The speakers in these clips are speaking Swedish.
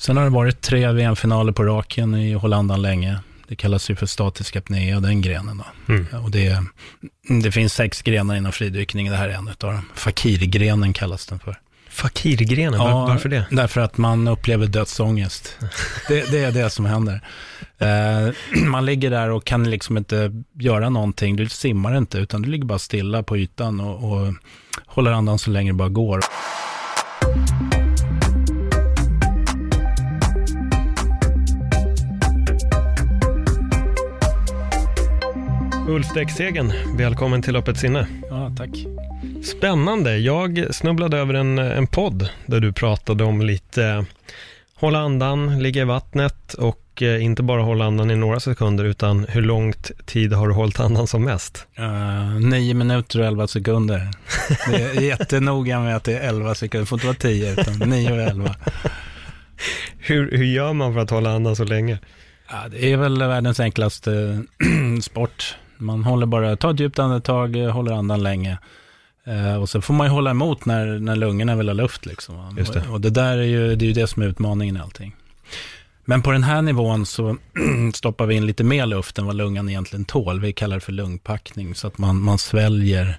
Sen har det varit tre VM-finaler på raken i Hollandan länge. Det kallas ju för statisk apnea, den grenen då. Mm. Och det, det finns sex grenar inom fridykning, det här är en av dem. Fakirgrenen kallas den för. Fakirgrenen, var, varför det? Därför att man upplever dödsångest. det, det är det som händer. Eh, man ligger där och kan liksom inte göra någonting. Du simmar inte, utan du ligger bara stilla på ytan och, och håller andan så länge det bara går. Ulf Däcksegen, välkommen till Öppet sinne. Ja, tack. Spännande. Jag snubblade över en, en podd där du pratade om lite hålla andan, ligga i vattnet och eh, inte bara hålla andan i några sekunder utan hur långt tid har du hållit andan som mest? Uh, nio minuter och elva sekunder. Det är jättenoga med att det är elva sekunder. Det får inte vara tio, utan nio och elva. Hur, hur gör man för att hålla andan så länge? Ja, det är väl världens enklaste sport. Man håller bara, tar ett djupt andetag, håller andan länge. Eh, och så får man ju hålla emot när, när lungorna vill ha luft. Liksom. Just det. Och, och det där är ju det, är ju det som är utmaningen i allting. Men på den här nivån så stoppar vi in lite mer luft än vad lungan egentligen tål. Vi kallar det för lungpackning, så att man, man sväljer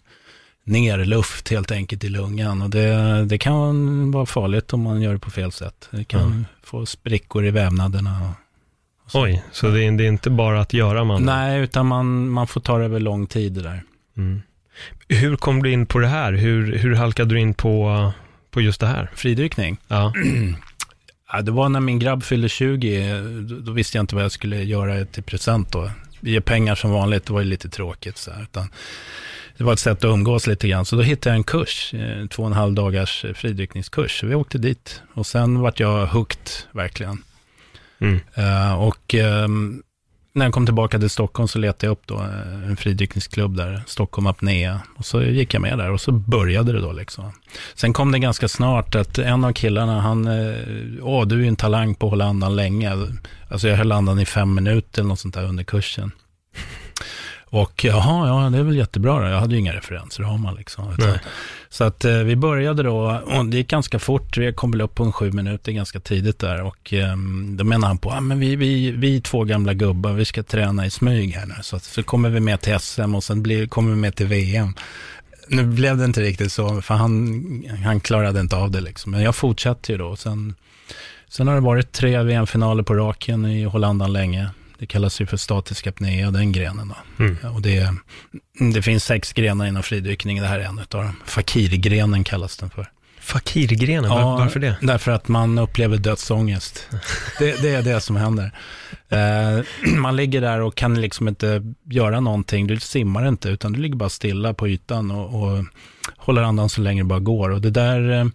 ner luft helt enkelt i lungan. Och det, det kan vara farligt om man gör det på fel sätt. Det kan Mm. få sprickor i vävnaderna. Oj, så det är, det är inte bara att göra man? Nej, utan man, man får ta det över lång tid det där. Mm. Hur kom du in på det här? Hur, hur halkade du in på, på just det här? Fridykning. Ja, Ja, det var när min grabb fyllde 20, då, då visste jag inte vad jag skulle göra till present då. Ge pengar som vanligt, det var ju lite tråkigt så här, utan det var ett sätt att umgås lite grann. Så då hittade jag en kurs, eh, två och en halv dagars eh, fridykningskurs. Så vi åkte dit och sen vart jag hooked, verkligen mm. Eh, och ehm, när jag kom tillbaka till Stockholm så letade jag upp då eh, en fridykningsklubb där, Stockholm Apnea. Och så gick jag med där och så började det då liksom. Sen kom det ganska snart att en av killarna, han, eh, åh du är ju en talang på att hålla andan länge. Alltså jag höll andan i fem minuter eller något sånt där under kursen. Och jaha, ja det är väl jättebra då. Jag hade ju inga referenser, har man liksom. Nej. Så att eh, vi började då, och det gick ganska fort, vi kom väl upp på en sju minuter ganska tidigt där. Och eh, då menar han på, ah, men vi, vi, vi två gamla gubbar, vi ska träna i smyg här nu. Så, att, så kommer vi med till SM och sen blir, kommer vi med till VM. Nu blev det inte riktigt så, för han, han klarade inte av det liksom. Men jag fortsatte ju då. Sen, sen har det varit tre VM-finaler på raken i Hollandan länge. Det kallas ju för statisk apnea, den grenen då. Mm. Och det, det finns sex grenar inom fridykning, det här är en av dem. Fakirgrenen kallas den för. Fakirgrenen, var, varför det? Därför att man upplever dödsångest. Det, det är det som händer. Eh, man ligger där och kan liksom inte göra någonting. Du simmar inte, utan du ligger bara stilla på ytan och, och håller andan så länge det bara går. Och det där, eh,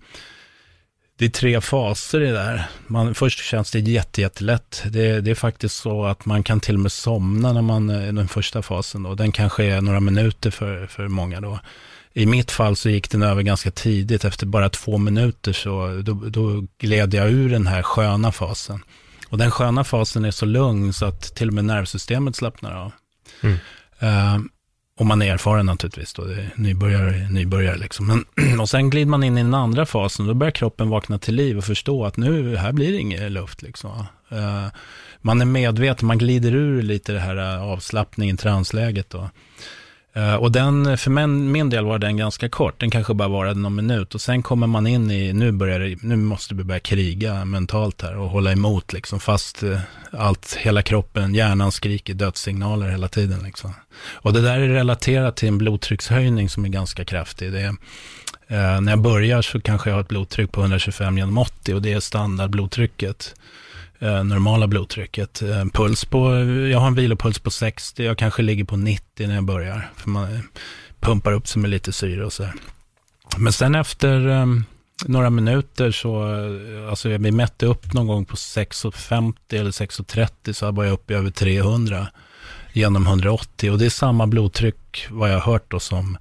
det är tre faser i det där. Man, först känns det jätte, jättelätt. Det, det är faktiskt så att man kan till och med somna när man, i den första fasen då. Den kanske är några minuter för, för många då. I mitt fall så gick den över ganska tidigt, efter bara två minuter så då, då gled jag ur den här sköna fasen. Och den sköna fasen är så lugn så att till och med nervsystemet slappnar av. Mm. Eh, och man är erfaren naturligtvis då, det är nybörjare, nybörjare liksom. Men, och sen glider man in i den andra fasen, då börjar kroppen vakna till liv och förstå att nu, här blir det ingen luft liksom. Uh, man är medveten, man glider ur lite det här eh, avslappningen, transläget då. Eh, och den, för min, min del var den ganska kort, den kanske bara varade någon minut. Och sen kommer man in i, nu, börjar det, nu måste vi börja kriga mentalt här och hålla emot liksom. Fast eh, allt, hela kroppen, hjärnan skriker dödssignaler hela tiden liksom. Och det där är relaterat till en blodtryckshöjning som är ganska kraftig. Det är, eh, när jag börjar så kanske jag har ett blodtryck på 125 genom 80 och det är standardblodtrycket Eh, normala blodtrycket. Eh, puls på, jag har en vilopuls på 60, jag kanske ligger på 90 när jag börjar. För man eh, pumpar upp sig med lite syre och så här. Men sen efter, ehm, några minuter så, alltså vi mätte upp någon gång på 6.50 eller 6.30 så var jag uppe i över 300 genom 180 och det är samma blodtryck vad jag har hört då som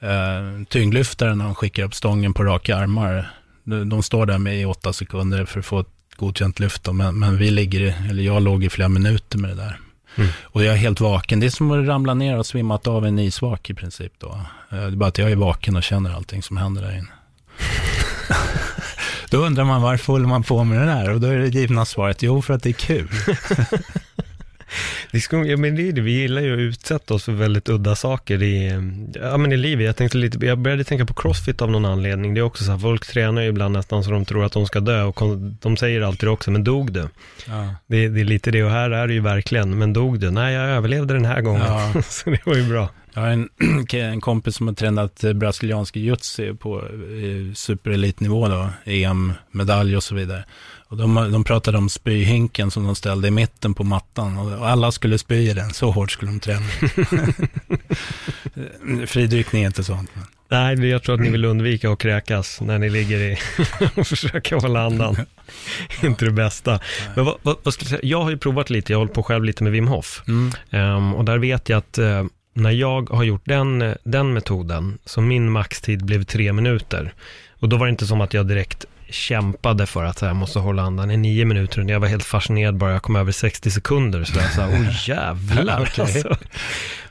eh, tyngdlyftaren när de skickar upp stången på raka armar. De, de står där med i åtta sekunder för att få ett godkänt lyft då, men, men vi ligger, eller jag låg i flera minuter med det där. Mm. Och jag är helt vaken. Det är som att ramla ner och svimmat av en isvak i princip då. Eh, det är bara att jag är vaken och känner allting som händer där inne. då undrar man varför håller man på med det där? Och då är det givna svaret, jo för att det är kul. Det ska, ja, men det är det, vi gillar ju att utsätta oss för väldigt udda saker i, ja, men i livet. Jag, tänkte lite, jag började tänka på crossfit av någon anledning. Det är också så här, folk tränar ju ibland nästan så de tror att de ska dö och de säger alltid också, men dog du? Ja. Det, det, är lite det, och här är det ju verkligen, men dog du? Nej, jag överlevde den här gången, ja. så det var ju bra. Jag har en, en kompis som har tränat brasiliansk jiu på superelitnivå då, EM-medalj och så vidare. Och de, de pratade om spyhinken som de ställde i mitten på mattan. Och alla skulle spy i den, så hårt skulle de träna. Fridykning är inte sånt. Men. Nej, jag tror att ni vill undvika att kräkas när ni ligger i och försöker hålla andan. inte det bästa. Men vad, vad, vad, jag? Jag har ju provat lite, jag har hållit på själv lite med Wim Hof. Mm. Um, och där vet jag att uh, när jag har gjort den, den metoden, så min maxtid blev tre minuter. Och då var det inte som att jag direkt kämpade för att jag måste hålla andan i nio minuter. Jag var helt fascinerad bara jag kom över 60 sekunder. Så jag sa, oh jävlar. alltså.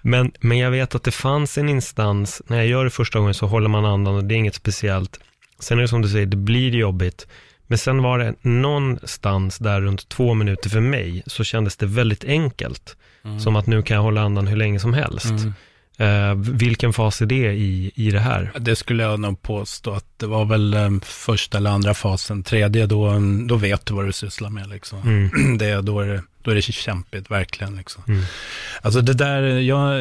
men, men jag vet att det fanns en instans, när jag gör det första gången så håller man andan och det är inget speciellt. Sen är det som du säger, det blir jobbigt. Men sen var det någonstans där runt två minuter för mig, så kändes det väldigt enkelt. Mm. Som att nu kan jag hålla andan hur länge som helst. Mm. Eh, vilken fas är det i, i det här? Det skulle jag nog påstå att det var väl eh, första eller andra fasen. Tredje, då, då vet du vad du sysslar med. Liksom. Mm. Det, då, är det, då är det kämpigt, verkligen. Liksom. Mm. Alltså det där, ja,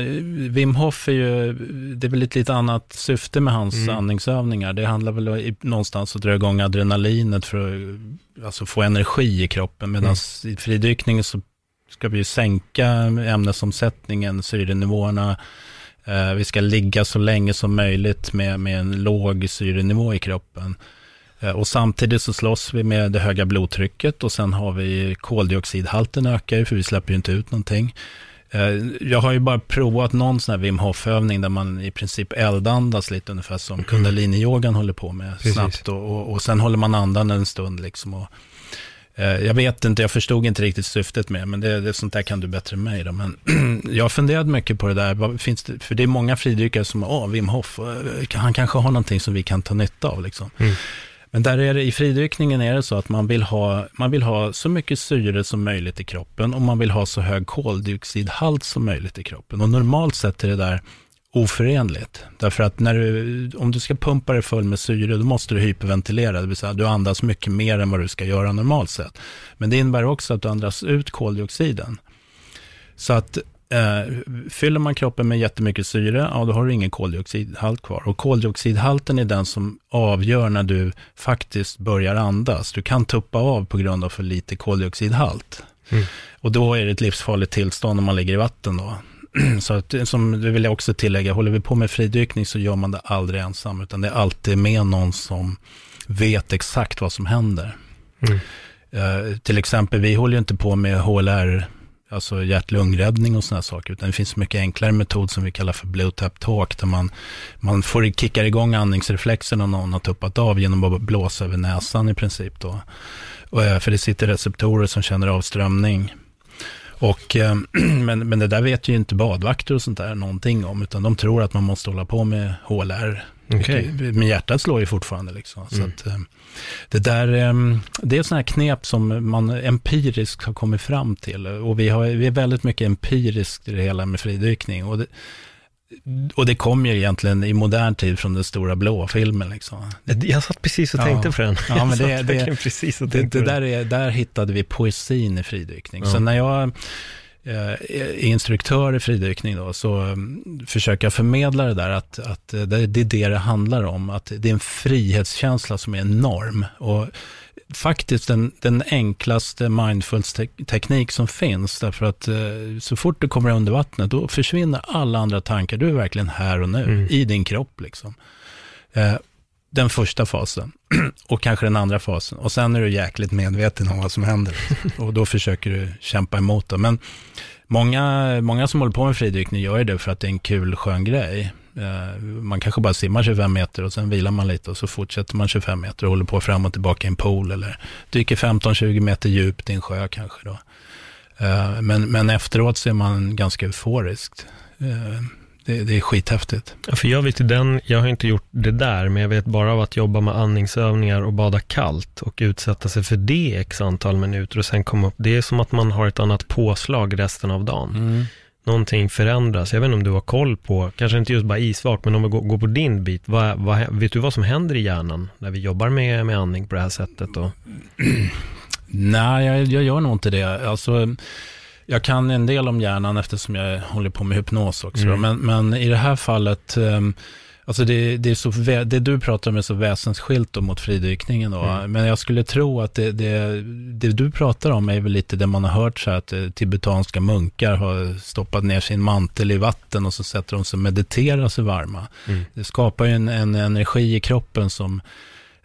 Wim Hof är ju, det är väl ett lite annat syfte med hans mm. andningsövningar. Det handlar väl i, någonstans att dra igång adrenalinet för att alltså, få energi i kroppen. Medan mm. i fridykning så ska vi sänka ämnesomsättningen, syrenivåerna, Eh, vi ska ligga så länge som möjligt med, med en låg syrenivå i kroppen. Eh, och samtidigt så slåss vi med det höga blodtrycket och sen har vi koldioxidhalten ökar för vi släpper ju inte ut någonting. Eh, jag har ju bara provat någon sån här Wim Hof-övning där man i princip eldandas lite ungefär som mm. kundalini-yogan håller på med Precis. snabbt. Och, och, och, sen håller man andan en stund liksom. Och, jag vet inte, jag förstod inte riktigt syftet med men det, det, sånt där kan du bättre än mig. Då. Men jag har funderat mycket på det där, finns det, för det är många fridykare som, åh, Wim Hof, eh, han kanske har någonting som vi kan ta nytta av. Liksom. Mm. Men där är det, i fridykningen är det så att man vill, ha, man vill ha så mycket syre som möjligt i kroppen och man vill ha så hög koldioxidhalt som möjligt i kroppen. Och normalt sett är det där oförenligt. Därför att när du, om du ska pumpa dig full med syre, då måste du hyperventilera, det vill säga du andas mycket mer än vad du ska göra normalt sett. Men det innebär också att du andas ut koldioxiden. Så att eh, fyller man kroppen med jättemycket syre, ja då har du ingen koldioxidhalt kvar. Och koldioxidhalten är den som avgör när du faktiskt börjar andas. Du kan tuppa av på grund av för lite koldioxidhalt. Mm. Och då är det ett livsfarligt tillstånd om man ligger i vatten då. Så att, som det vill jag också tillägga, håller vi på med fridykning så gör man det aldrig ensam, utan det är alltid med någon som vet exakt vad som händer. Mm. Uh, till exempel, vi håller ju inte på med HLR, alltså hjärt-lungräddning och sådana saker, utan det finns mycket enklare metod som vi kallar för blue tap talk, där man, man får kicka igång andningsreflexen om någon har tuppat av genom att blåsa över näsan i princip då. Och, uh, för det sitter receptorer som känner av strömning. Och, eh, men, men det där vet ju inte badvakter och sånt där någonting om, utan de tror att man måste hålla på med HLR. Okay. Men hjärtat slår ju fortfarande. Liksom. Så mm. att, eh, det, där, eh, det är sådana här knep som man empiriskt har kommit fram till. Och vi, har, vi är väldigt mycket empiriskt i det hela med fridykning. Och det, och det kom ju egentligen i modern tid från den stora blå filmen. Liksom. Jag satt precis och tänkte ja. på den. Ja, men det, det, precis och det, det där, är, där hittade vi poesin i fridykning. Ja. Så när jag eh, är instruktör i fridykning då, så um, försöker jag förmedla det där att, att det, det är det det handlar om. Att det är en frihetskänsla som är enorm. Och faktiskt den, den enklaste mindfulness-teknik som finns. Därför att eh, så fort du kommer under vattnet, då försvinner alla andra tankar. Du är verkligen här och nu, mm. i din kropp. Liksom. Eh, den första fasen och kanske den andra fasen. Och sen är du jäkligt medveten om vad som händer. och då försöker du kämpa emot det. Men många, många som håller på med fridykning gör det för att det är en kul, skön grej. Eh, man kanske bara simmar 25 meter och sen vilar man lite och så fortsätter man 25 meter och håller på fram och tillbaka i en pool eller dyker 15-20 meter djupt i en sjö kanske då. Eh, men, men efteråt så är man ganska euforiskt. Eh, det, det är skithäftigt. Ja, för jag vet ju den, jag har inte gjort det där, men jag vet bara av att jobba med andningsövningar och bada kallt och utsätta sig för det x antal minuter och sen komma upp. Det är som att man har ett annat påslag resten av dagen. Mm. Någonting förändras. Jag vet inte om du har koll på, kanske inte just bara isvak, men om vi går, går på din bit. Vad, vad, vet du vad som händer i hjärnan när vi jobbar med, med andning på det här sättet? Och... Nej, jag, jag gör nog inte det. Alltså, jag kan en del om hjärnan eftersom jag håller på med hypnos också. Mm. Men, men i det här fallet, um, alltså det, det, är så, det du pratar om är så väsensskilt mot fridykningen. Då. Mm. Men jag skulle tro att det, det, det, du pratar om är väl lite det man har hört så här, att eh, tibetanska munkar har stoppat ner sin mantel i vatten och så sätter de sig och mediterar sig varma. Mm. Det skapar ju en, en energi i kroppen som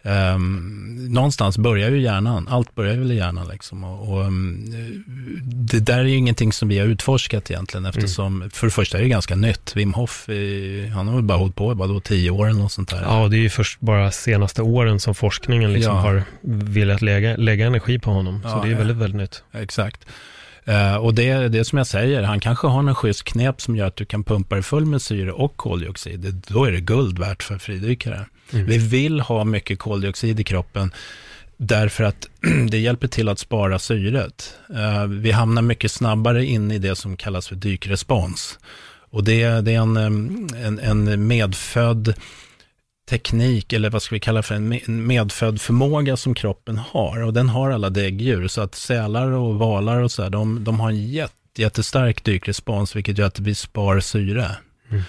Um, någonstans börjar ju hjärnan, allt börjar väl i hjärnan liksom. Och, och um, det där är ju ingenting som vi har utforskat egentligen eftersom, mm. för det första är det ganska nytt. Wim Hof, han har väl bara hållit på, vadå, tio år eller något sånt där. Ja, det är ju först bara senaste åren som forskningen liksom ja. har velat lägga, lägga energi på honom. Så ja, det är väldigt, väldigt nytt. Exakt. Uh, och det är det som jag säger, han kanske har någon schysst knep som gör att du kan pumpa dig full med syre och koldioxid. Det, då är det guld värt för fridykare. Mm. Vi vill ha mycket koldioxid i kroppen därför att det hjälper till att spara syret. Uh, vi hamnar mycket snabbare in i det som kallas för dykrespons. Och det, det är en, en, en medfödd teknik, eller vad ska vi kalla för en medfödd förmåga som kroppen har. Och den har alla däggdjur, så att sälar och valar och så här, de, de har en jätte, jättestark dykrespons, vilket gör att vi spar syre. Mm.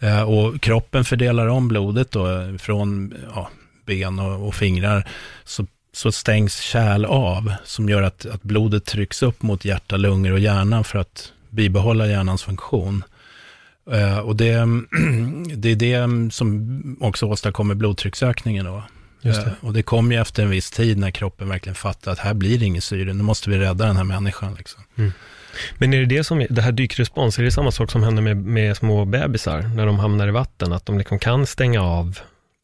Eh, och kroppen fördelar om blodet då från ja, ben och, och, fingrar, så, så stängs kärl av, som gör att, att blodet trycks upp mot hjärta, lungor och hjärna för att bibehålla hjärnans funktion. Uh, och det, det är det som också åstadkommer blodtrycksökningen då. Det. Uh, och det kommer ju efter en viss tid när kroppen verkligen fattar att här blir det ingen syre, nu måste vi rädda den här människan. Liksom. Mm. Men är det det som, det här dykrespons, är det samma sak som händer med, med små bebisar när de hamnar i vatten? Att de liksom kan stänga av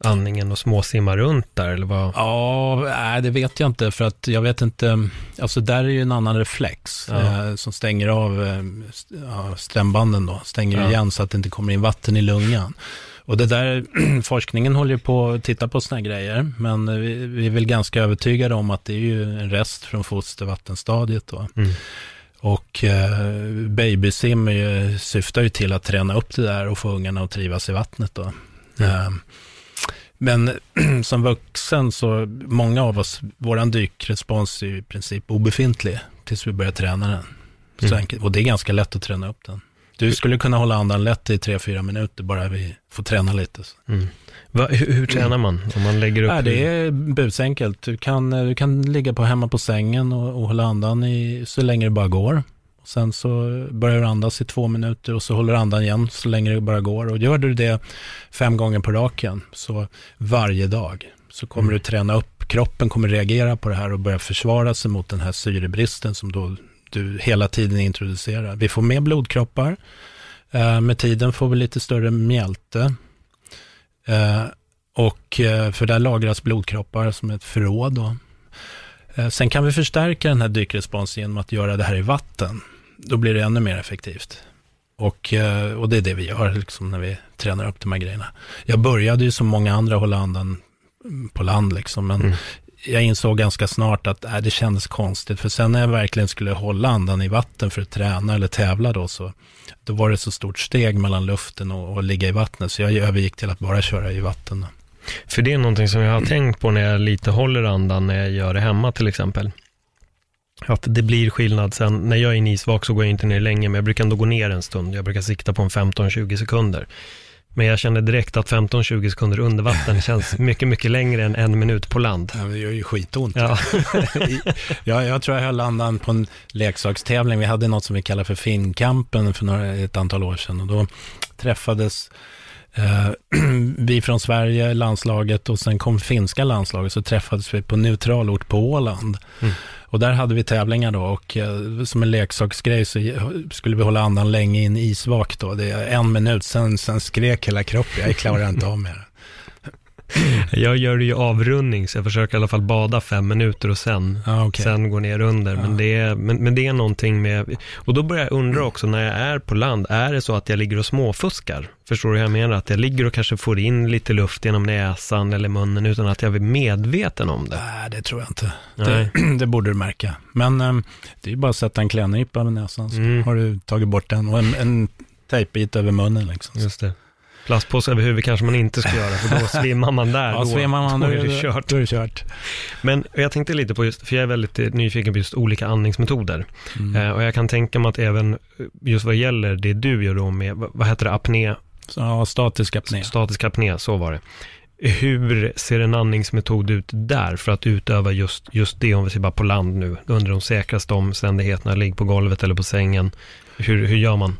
andningen och småsimma runt där, eller vad? Ja, nej, det vet jag inte, för att jag vet inte, alltså där är ju en annan reflex ja. eh, som stänger av eh, stämbanden då, stänger ja. igen så att det inte kommer in vatten i lungan. Och det där, forskningen håller ju på att titta på sådana grejer, men vi, vi är väl ganska övertygade om att det är ju en rest från fostervattenstadiet då. Mm. Och eh, babysim ju, syftar ju till att träna upp det där och få ungarna att trivas i vattnet då. Mm. Eh, men som vuxen så, många av oss, våran dykrespons är i princip obefintlig tills vi börjar träna den. Så mm. enkelt, och det är ganska lätt att träna upp den. Du skulle kunna hålla andan lätt i tre fyra minuter bara vi får träna lite. Mm. Va, hur, hur, tränar man? Om man lägger upp... Ja, det är busenkelt. Du kan, du kan ligga på hemma på sängen och, och hålla andan i, så länge det bara går. Sen så börjar du andas i två minuter och så håller du andan igen så länge det bara går. Och gör du det fem gånger på raken, så varje dag, så kommer mm. du träna upp, kroppen kommer reagera på det här och börja försvara sig mot den här syrebristen som då du hela tiden introducerar. Vi får mer blodkroppar, eh, med tiden får vi lite större mjälte. Eh, och eh, för där lagras blodkroppar som ett förråd. Då. Sen kan vi förstärka den här dykresponsen genom att göra det här i vatten då blir det ännu mer effektivt. Och, eh, och det är det vi gör liksom, när vi tränar upp de här grejerna. Jag började ju som många andra hålla andan på land, liksom, men mm. jag insåg ganska snart att äh, det kändes konstigt. För sen när jag verkligen skulle hålla andan i vatten för att träna eller tävla då, så då var det så stort steg mellan luften och, och ligga i vattnet. Så jag övergick till att bara köra i vatten. För det är någonting som jag har tänkt på när jag lite håller andan när jag gör det hemma till exempel att det blir skillnad sen. När jag är isvak så går jag inte ner länge, men jag brukar ändå gå ner en stund. Jag brukar sikta på en 15-20 sekunder. Men jag känner direkt att 15-20 sekunder under vatten känns mycket, mycket längre än en minut på land. Ja, det gör ju skitont. Ja. ja, jag tror jag höll andan på en leksakstävling. Vi hade något som vi kallar för Finnkampen för några, ett antal år sedan. Och då träffades Eh, vi från Sverige, landslaget och sen kom finska landslaget så träffades vi på neutral ort på Åland. Mm. Och där hade vi tävlingar då och eh, som en leksaksgrej så skulle vi hålla andan länge i en isvak då. Det är en minut, sen, sen skrek hela kroppen, jag klarar inte av mer. Jag gör ju avrundning, så jag försöker i alla fall bada fem minuter och sen, ah, okay. sen gå ner under. Ah. Men, det är, men, men det är någonting med, och då börjar jag undra också när jag är på land, är det så att jag ligger och småfuskar? Förstår du hur jag menar? Att jag ligger och kanske får in lite luft genom näsan eller munnen utan att jag är medveten om det? Nej, det tror jag inte. Det, det, borde du märka. Men um, det är bara att sätta en klädnypa över näsan så mm. har du tagit bort den och en, en tejpbit över munnen. Liksom. Just det. Plastpåse över huvudet kanske man inte ska göra, för då svimmar man där. Ja, då, svimmar man då, är det kört. Då är det kört. Men jag tänkte lite på just, för jag är väldigt eh, nyfiken på just olika andningsmetoder. Mm. Eh, och jag kan tänka mig att även just vad gäller det du gör då med, vad heter det, apné? Ja, statisk apné. Statisk apné, så var det. Hur ser en andningsmetod ut där för att utöva just, just det, om vi ser bara på land nu, under de säkraste omständigheterna, ligg på golvet eller på sängen. Hur, hur gör man?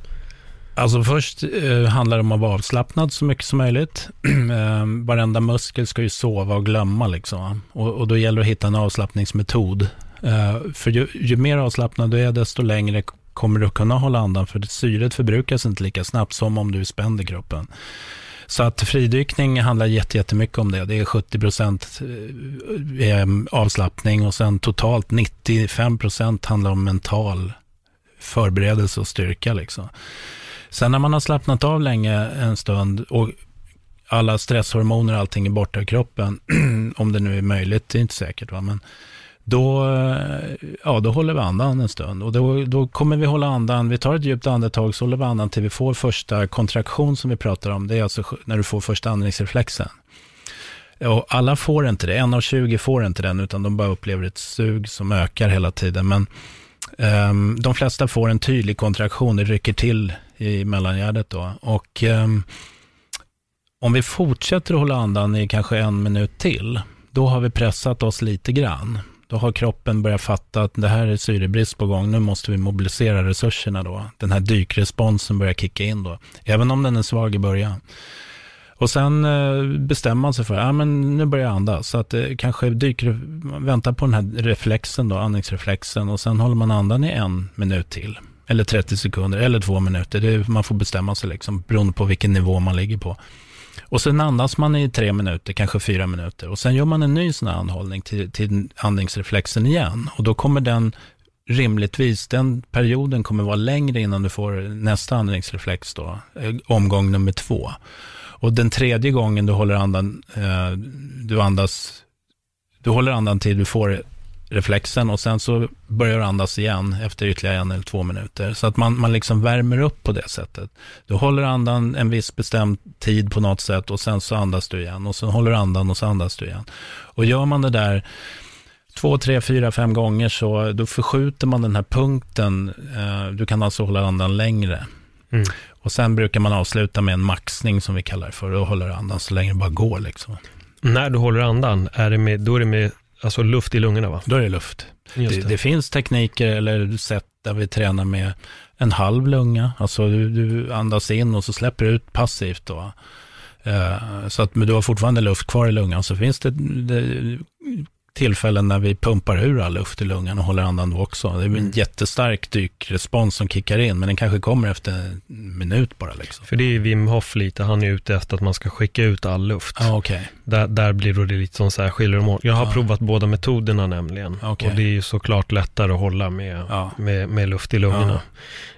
Alltså först eh, handlar det om att vara avslappnad så mycket som möjligt. eh, varenda muskel ska ju sova och glömma liksom. Och, och då gäller det att hitta en avslappningsmetod. Eh, för ju, ju, mer avslappnad du är, desto längre kommer du kunna hålla andan. För syret förbrukas inte lika snabbt som om du är spänd i kroppen. Så att fridykning handlar jättemycket om det. Det är 70 procent eh, ehm, avslappning och sen totalt 95 procent handlar om mental förberedelse och styrka. Liksom. Sen när man har slappnat av länge en stund och alla stresshormoner och allting är borta ur kroppen, om det nu är möjligt, det är inte säkert, va? men då, eh, ja, då håller vi andan en stund. Och då, då kommer vi hålla andan, vi tar ett djupt andetag, så håller vi andan till vi får första kontraktion som vi pratar om. Det är alltså när du får första andningsreflexen. Och alla får inte det, en av 20 får inte den, utan de bara upplever ett sug som ökar hela tiden. Men um, de flesta får en tydlig kontraktion, det rycker till i mellangärdet då. Och ehm, om vi fortsätter att hålla andan i kanske en minut till, då har vi pressat oss lite grann. Då har kroppen börjat fatta att det här är syrebrist på gång, nu måste vi mobilisera resurserna då. Den här dykresponsen börjar kicka in då, även om den är svag i början. Och sen eh, bestämmer man sig för, ja men nu börjar jag andas. Så att det kanske dyker, väntar på den här reflexen då, andningsreflexen. Och sen håller man andan i en minut till. Eller 30 sekunder, eller två minuter. Det, man får bestämma sig liksom, beroende på vilken nivå man ligger på. Och sen andas man i tre minuter, kanske fyra minuter. Och sen gör man en ny sån här anhållning till, till andningsreflexen igen. Och då kommer den rimligtvis, den perioden kommer vara längre innan du får nästa andningsreflex då, eh, omgång nummer två. Och den tredje gången du håller andan, eh, du andas, du håller andan till du får reflexen och sen så börjar du andas igen efter ytterligare en eller två minuter. Så att man, man liksom värmer upp på det sättet. Du håller andan en viss bestämd tid på något sätt och sen så andas du igen och sen håller du andan och så andas du igen. Och gör man det där två, tre, fyra, fem gånger så då förskjuter man den här punkten. Eh, du kan alltså hålla andan längre. Mm. Och sen brukar man avsluta med en maxning som vi kallar det för. Då håller andan så länge det bara går liksom. När du håller andan, är det med, då är det med alltså luft i lungorna va? Då är det luft. Det. Det, det. finns tekniker eller sätt där vi tränar med en halv lunga. Alltså du, du andas in och så släpper du ut passivt då. Uh, så att du har fortfarande luft kvar i lungan. Så finns det, det tillfällen när vi pumpar ur all luft i lungan och håller andan då också. Det är en mm. jättestark dykrespons som kickar in, men den kanske kommer efter en minut bara. Liksom. För det är Wim Hof lite, han är ute efter att man ska skicka ut all luft. Ah, okay. där, där blir det lite som så här skiljer Jag har ah. provat båda metoderna nämligen. Okay. Och det är ju såklart lättare att hålla med, ah. med, med, luft i lungorna.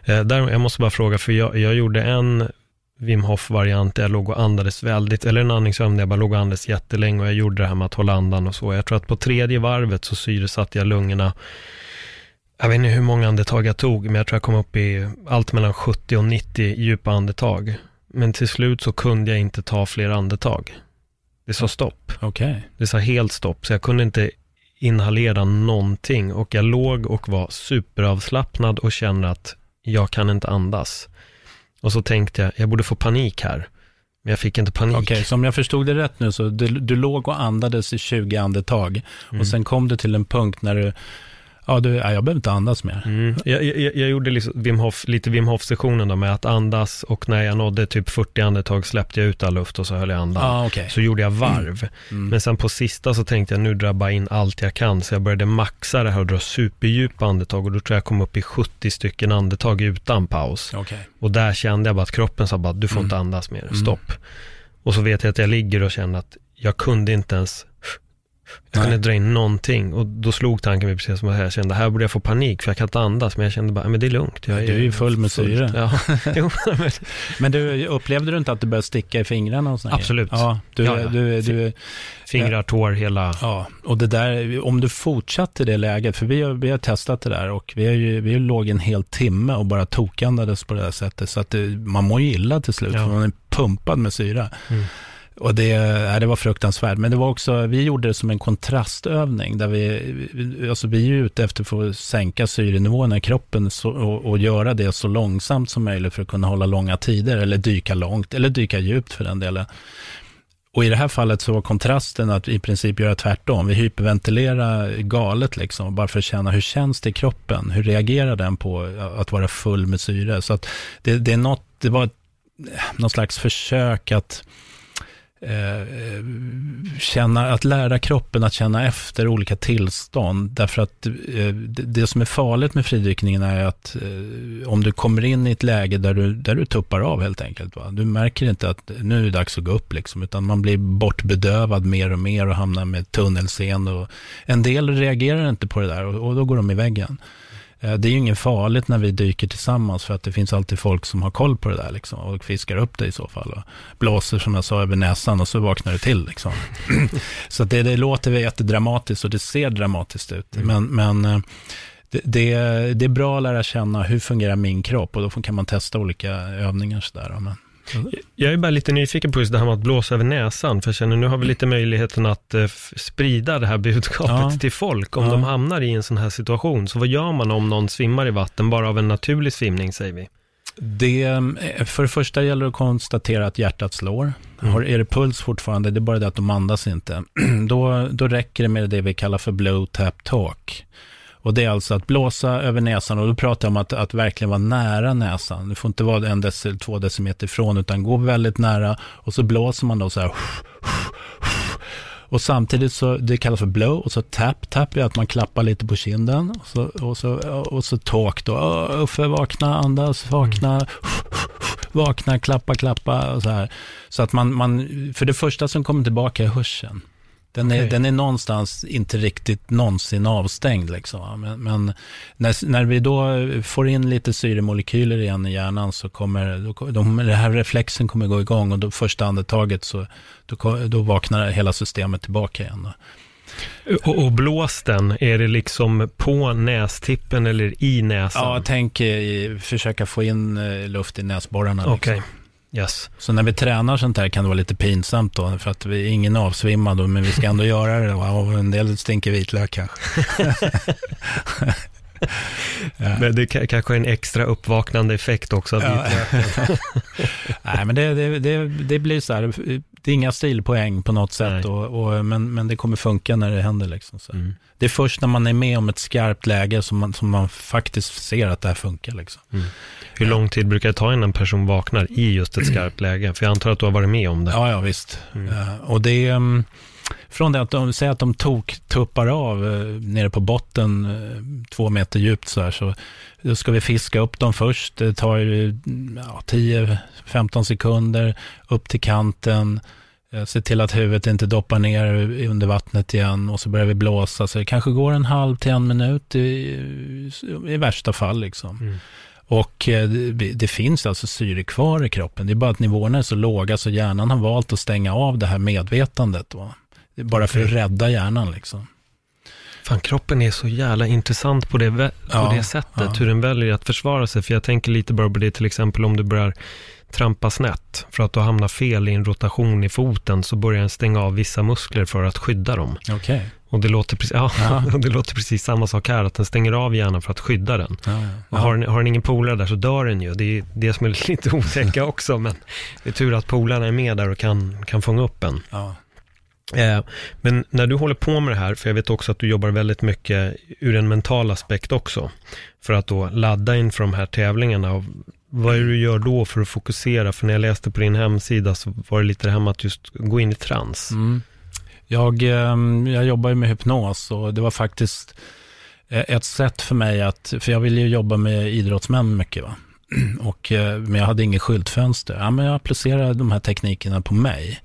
Eh, där, jag måste bara fråga, för jag, jag gjorde en Wim Hof-variant jag låg och andades väldigt, eller en andningsövning där jag bara låg och andades jättelänge och jag gjorde det här med att hålla andan och så. Jag tror att på tredje varvet så syresatte jag lungorna. Jag vet inte hur många andetag jag tog, men jag tror jag kom upp i allt mellan 70 och 90 djupa andetag. Men till slut så kunde jag inte ta fler andetag. Det sa stopp. Okay. Det sa helt stopp, så jag kunde inte inhalera någonting och jag låg och var superavslappnad och kände att jag kan inte andas. Och så tänkte jag, jag borde få panik här. Men jag fick inte panik. Okej, okay, så om jag förstod det rätt nu, så du, du låg och andades i 20 andetag. Mm. Och sen kom du till en punkt när du Ja, du, ja, jag behöver inte andas mer. Mm. Jag, jag, jag gjorde liksom Wim Hof, lite Wim Hof-sessionen då med att andas och när jag nådde typ 40 andetag släppte jag ut all luft och så höll jag andan. Ja, okej. Så gjorde jag varv. Mm. Men sen på sista så tänkte jag nu drabba in allt jag kan. Så jag började maxa det här och dra superdjupa andetag och då tror jag jag kom upp i 70 stycken andetag utan paus. Okej. Och där kände jag bara att kroppen sa bara, du får Mm. inte andas mer, Mm. stopp. Och så vet jag att jag ligger och känner att jag kunde inte ens, jag kunde dra in någonting. Och då slog tanken mig precis som jag kände, här borde jag få panik för jag kan inte andas. Men jag kände bara, men det är lugnt. Jag Du är ju full med syre. Ja, men, du, upplevde du inte att det började sticka i fingrarna och? Absolut. Ja, du, Ja, ja. Du, du, fingrar, tår, hela... ja, och det där, om du fortsatte i det läget, för vi har, vi har testat det där och vi, har ju, vi låg en hel timme och bara tokandades på det där sättet. Så att det, man mår ju illa till slut, för man är pumpad med syra. Mm. Och det, ja, det var fruktansvärt. Men det var också, vi gjorde det som en kontrastövning. Där vi, alltså vi är ute efter att få sänka syrenivåerna i kroppen så, och, och göra det så långsamt som möjligt för att kunna hålla långa tider. Eller dyka långt, eller dyka djupt för den delen. Och i det här fallet så var kontrasten att i princip göra tvärtom. Vi hyperventilerar galet liksom, bara för att känna hur känns det i kroppen? Hur reagerar den på att vara full med syre? Så att det, det är något, det var någon slags försök att Eh, känna, att lära kroppen att känna efter olika tillstånd. Därför att eh, det, som är farligt med fridykningen är att eh, om du kommer in i ett läge där du, där du tuppar av helt enkelt. Va? Du märker inte att nu är det dags att gå upp liksom, utan man blir bortbedövad mer och mer och hamnar med tunnelseende. Och en del reagerar inte på det där och, och då går de i väggen. Eh, Det är ju inget farligt när vi dyker tillsammans för att det finns alltid folk som har koll på det där liksom, och fiskar upp det i så fall. Och blåser som jag sa över näsan och så vaknar det till. Liksom. så det, det låter jättedramatiskt och det ser dramatiskt ut. Men, men eh, det, det, det är bra att lära känna hur fungerar min kropp och då kan man testa olika övningar. Sådär, men, Jag är bara lite nyfiken på just det här med att blåsa över näsan, för jag känner nu har vi lite möjligheten att eh, sprida det här budskapet Ja. till folk om Ja. de hamnar i en sån här situation. Så vad gör man om någon svimmar i vatten, bara av en naturlig svimning säger vi? Det, eh, för det första gäller det att konstatera att hjärtat slår. Mm. Har, är det puls fortfarande, det är bara det att de andas inte. då, då räcker det med det vi kallar för blow tap talk. Och det är alltså att blåsa över näsan och då pratar jag om att, att verkligen vara nära näsan. Det får inte vara en deci, två decimeter ifrån utan gå väldigt nära och så blåser man då så här. Och samtidigt så, det kallas för blow och så tap, tap är att man klappar lite på kinden. Och så, och så, och så talk då, Uffe vakna, andas, vakna, vakna, klappa, klappa och så här. Så att man, man, för det första som kommer tillbaka är hörseln. Den är, den är någonstans inte riktigt någonsin avstängd. Liksom. Men, men när, när vi då får in lite syremolekyler igen i hjärnan så kommer då, de, den här reflexen kommer gå igång och då första andetaget så då, då vaknar hela systemet tillbaka igen. Och, och blås den, är det liksom på nästippen eller i näsan? Ja, tänk eh, försöka få in eh, luft i näsborrarna. Liksom. Yes. Så när vi tränar sånt här kan det vara lite pinsamt då, för att vi är ingen avsvimmad, men vi ska ändå göra det. Och en del stinker vitlök kanske. Men det ka- kanske är en extra uppvaknande effekt också. Av Ja. Nej, men det, det, det, det blir så här, det är inga stilpoäng på något sätt, och, och, men, men det kommer funka när det händer. Liksom. Mm. Det är först när man är med om ett skarpt läge som man, som man faktiskt ser att det här funkar. Liksom. Hur lång tid brukar det ta innan en person vaknar i just ett skarpt läge? För jag antar att du har varit med om det. Ja, ja visst. Mm. Eh, och det är, mm, från det att de säger att de tok tuppar av uh, nere på botten eh, två meter djupt så här, så då ska vi fiska upp dem först. Det tar ju mm, ja, 10-15 sekunder upp till kanten. eh, Se till att huvudet inte doppar ner under vattnet igen och så börjar vi blåsa. Så det kanske går en halv till en minut i, i värsta fall. Liksom. Mm. Och eh, det, det finns alltså syre kvar i kroppen. Det är bara att nivåerna är så låga så hjärnan har valt att stänga av det här medvetandet. Va? Bara för att rädda hjärnan liksom. Fan, kroppen är så jävla intressant på det, på Ja, det sättet, ja. hur den väljer att försvara sig. För jag tänker lite bara på det till exempel om du börjar trampa snett, för att du hamnar fel i en rotation i foten, så börjar den stänga av vissa muskler för att skydda dem. Okej. Och det låter, precis, ja, Ja. det låter precis samma sak här, att den stänger av hjärnan för att skydda den. Ja. Och har, den, har den ingen polare där så dör den ju. Det är det som är lite otäcka också, men det är tur att polarna är med där och kan, kan fånga upp en. Eh, men när du håller på med det här, för jag vet också att du jobbar väldigt mycket ur en mental aspekt också, för att då ladda inför de här tävlingarna. Vad är det du gör då för att fokusera? För när jag läste på din hemsida så var det lite det här med att just gå in i trans. Mm. Jag, ehm, jag jobbar ju med hypnos och det var faktiskt eh, ett sätt för mig att, för jag ville ju jobba med idrottsmän mycket va. Och, eh, men jag hade inget skyltfönster. Ja, men jag applicerade de här teknikerna på mig.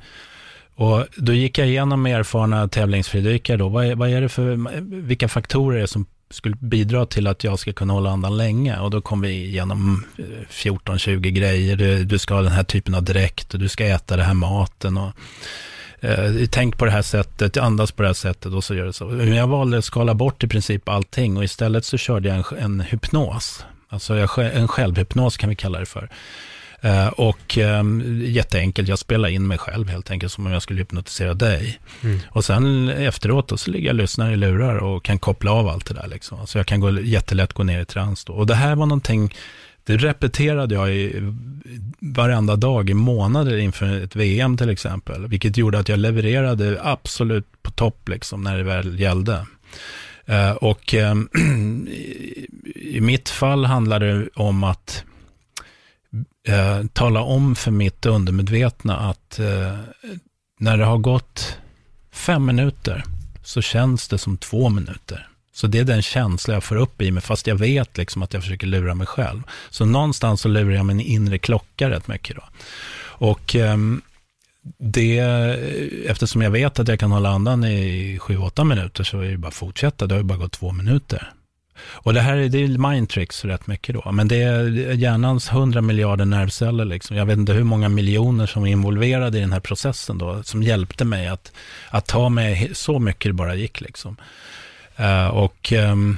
Och då gick jag igenom med erfarna tävlingsfridykare då. Vad är, vad är det för, vilka faktorer är det som skulle bidra till att jag ska kunna hålla andan länge. Och då kom vi igenom eh, 14-20 grejer. Du, du, ska ha den här typen av dräkt och du ska äta den här maten. Och, eh, tänk på det här sättet, andas på det här sättet och så gör det så. Men jag valde att skala bort i princip allting och istället så körde jag en, en hypnos. Alltså en självhypnos kan vi kalla det för. Uh, och um, jätteenkelt, jag spelar in mig själv helt enkelt som om jag skulle hypnotisera dig. Mm. Och sen efteråt då, så ligger jag och lyssnar i lurar och kan koppla av allt det där. Liksom. Så jag kan gå, jättelätt gå ner i trans då. Och det här var någonting, det repeterade jag i varenda dag i månader inför ett VM till exempel. Vilket gjorde att jag levererade absolut på topp liksom när det väl gällde. Uh, och um, i mitt fall handlade det om att eh, tala om för mitt undermedvetna att eh, när det har gått fem minuter så känns det som två minuter. Så det är den känsla jag får upp i mig, fast jag vet liksom att jag försöker lura mig själv. Så någonstans så lurar jag min inre klocka rätt mycket då. Och eh, det, eftersom jag vet att jag kan hålla andan i sju, åtta minuter så är det bara att fortsätta. Det har ju bara gått två minuter. Och det här är, det är mindtricks rätt mycket då. Men det är hjärnans 100 miljarder nervceller liksom. Jag vet inte hur många miljoner som är involverade i den här processen då. Som hjälpte mig att, att ta mig så mycket det bara gick liksom. Uh, och um,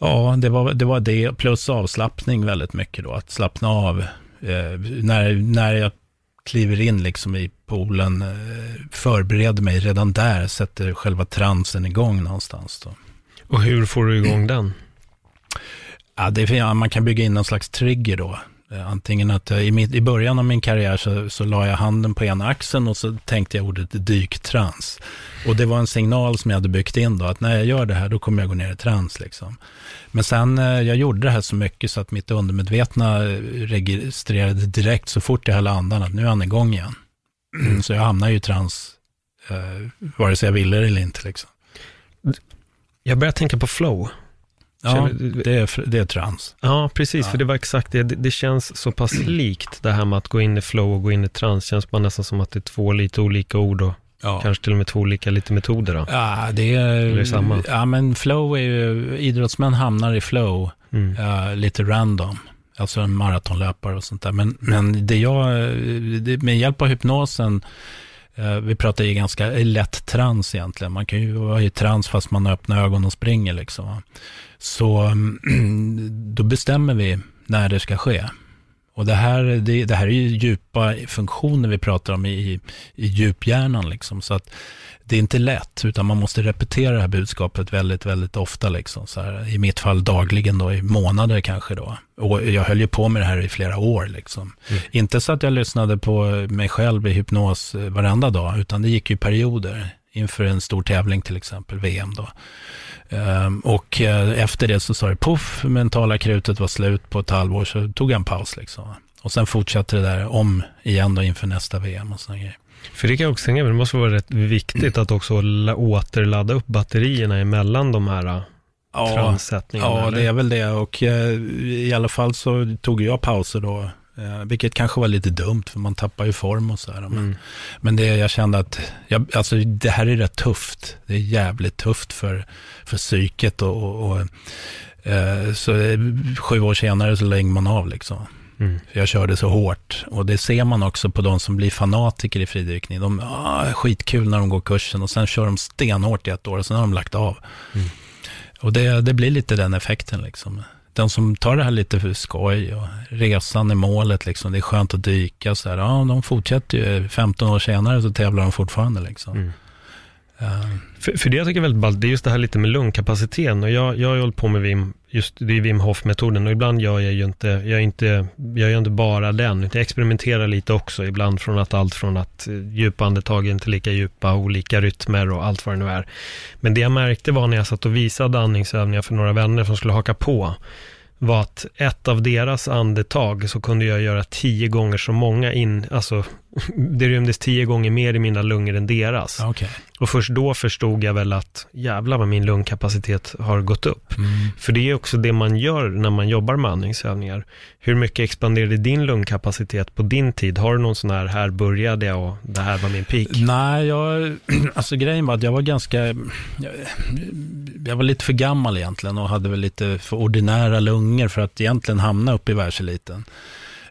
ja, det var, det var det. Plus avslappning väldigt mycket då. Att slappna av. Uh, när, när jag kliver in liksom i poolen, uh, förbereder mig redan där, sätter själva transen igång någonstans då. Och hur får du igång den? Ja, det är, man kan bygga in någon slags trigger då. Eh, antingen att i, mitt, i början av min karriär så, så la jag handen på ena axeln och så tänkte jag ordet dyktrans. Och det var en signal som jag hade byggt in då, att när jag gör det här då kommer jag gå ner i trans. Liksom. Men sen, eh, jag gjorde det här så mycket så att mitt undermedvetna registrerade direkt så fort jag höll andan att nu är han igång igen. Mm. Så jag hamnar ju i trans, eh, vare sig jag ville det eller inte. Liksom. Jag börjar tänka på flow. Ja, det är, det är trans. Ja, precis, ja. för det var exakt det. det. känns så pass likt det här med att gå in i flow och gå in i trans. Det känns bara nästan som att det är två lite olika ord och ja. kanske till och med två olika lite metoder. Då. Ja, det är, Eller samma. Ja, men flow är ju, idrottsmän hamnar i flow mm. uh, lite random. Alltså en maratonlöpare och sånt där. Men, men det jag, det, med hjälp av hypnosen Eh, vi pratar ju ganska lätt trans egentligen. Man kan ju vara i trans fast man öppnar ögonen och springer liksom. Så då bestämmer vi när det ska ske. Och det här, det, det här är ju djupa funktioner vi pratar om i, i djuphjärnan liksom. Så att det är inte lätt, utan man måste repetera det här budskapet väldigt, väldigt ofta. Liksom. Så här, I mitt fall dagligen, då, i månader kanske. Då. Och jag höll ju på med det här i flera år. Liksom. Mm. Inte så att jag lyssnade på mig själv i hypnos eh, varenda dag, utan det gick ju perioder. Inför en stor tävling till exempel, VM då. Um, och uh, efter det så sa det poff, mentala krutet var slut på ett halvår, så tog jag en paus. Liksom. Och sen fortsatte det där om igen då inför nästa VM och sådana grejer. För det kan jag också tänka mig, det måste vara rätt viktigt att också återladda upp batterierna emellan de här äh, ja. Ja, eller? det är väl det. Och eh, i alla fall så tog jag pauser då. Eh, vilket kanske var lite dumt, för man tappar ju form och så här. Men, mm. men det, jag kände att, jag, alltså det här är rätt tufft. Det är jävligt tufft för, för psyket och, och, och eh, så sju år senare så lägger man av liksom. Mm. Jag körde så hårt. Och det ser man också på de som blir fanatiker i fridykning. De ah, skitkul när de går kursen och sen kör de stenhårt i ett år och sen har de lagt av. Mm. Och det, det blir lite den effekten liksom. De som tar det här lite för skoj och resan är målet liksom. Det är skönt att dyka så här. Ja, de fortsätter ju. 15 år senare så tävlar de fortfarande liksom. Mm. Eh, för, för det jag tycker är väldigt ballt, det är just det här lite med lungkapaciteten. Och jag, jag har ju hållit på med Wim, just det är Wim Hof-metoden. Och ibland gör jag ju inte, jag är inte, jag gör inte bara den. utan Jag experimenterar lite också. Ibland från att allt från att eh, djupa andetag är inte lika djupa, olika rytmer och allt vad det nu är. Men det jag märkte var när jag satt och visade andningsövningar för några vänner som skulle haka på, var att ett av deras andetag så kunde jag göra tio gånger så många in, alltså det rymdes tio gånger mer i mina lungor än deras. Okej. Och först då förstod jag väl att jävlar vad min lungkapacitet har gått upp. Mm. För det är också det man gör när man jobbar med andningsövningar. Hur mycket expanderade din lungkapacitet på din tid? Har du någon sån här, här började jag och det här var min peak? Nej, jag, alltså grejen var att jag var ganska, jag, jag var lite för gammal egentligen och hade väl lite för ordinära lungor för att egentligen hamna upp i världseliten.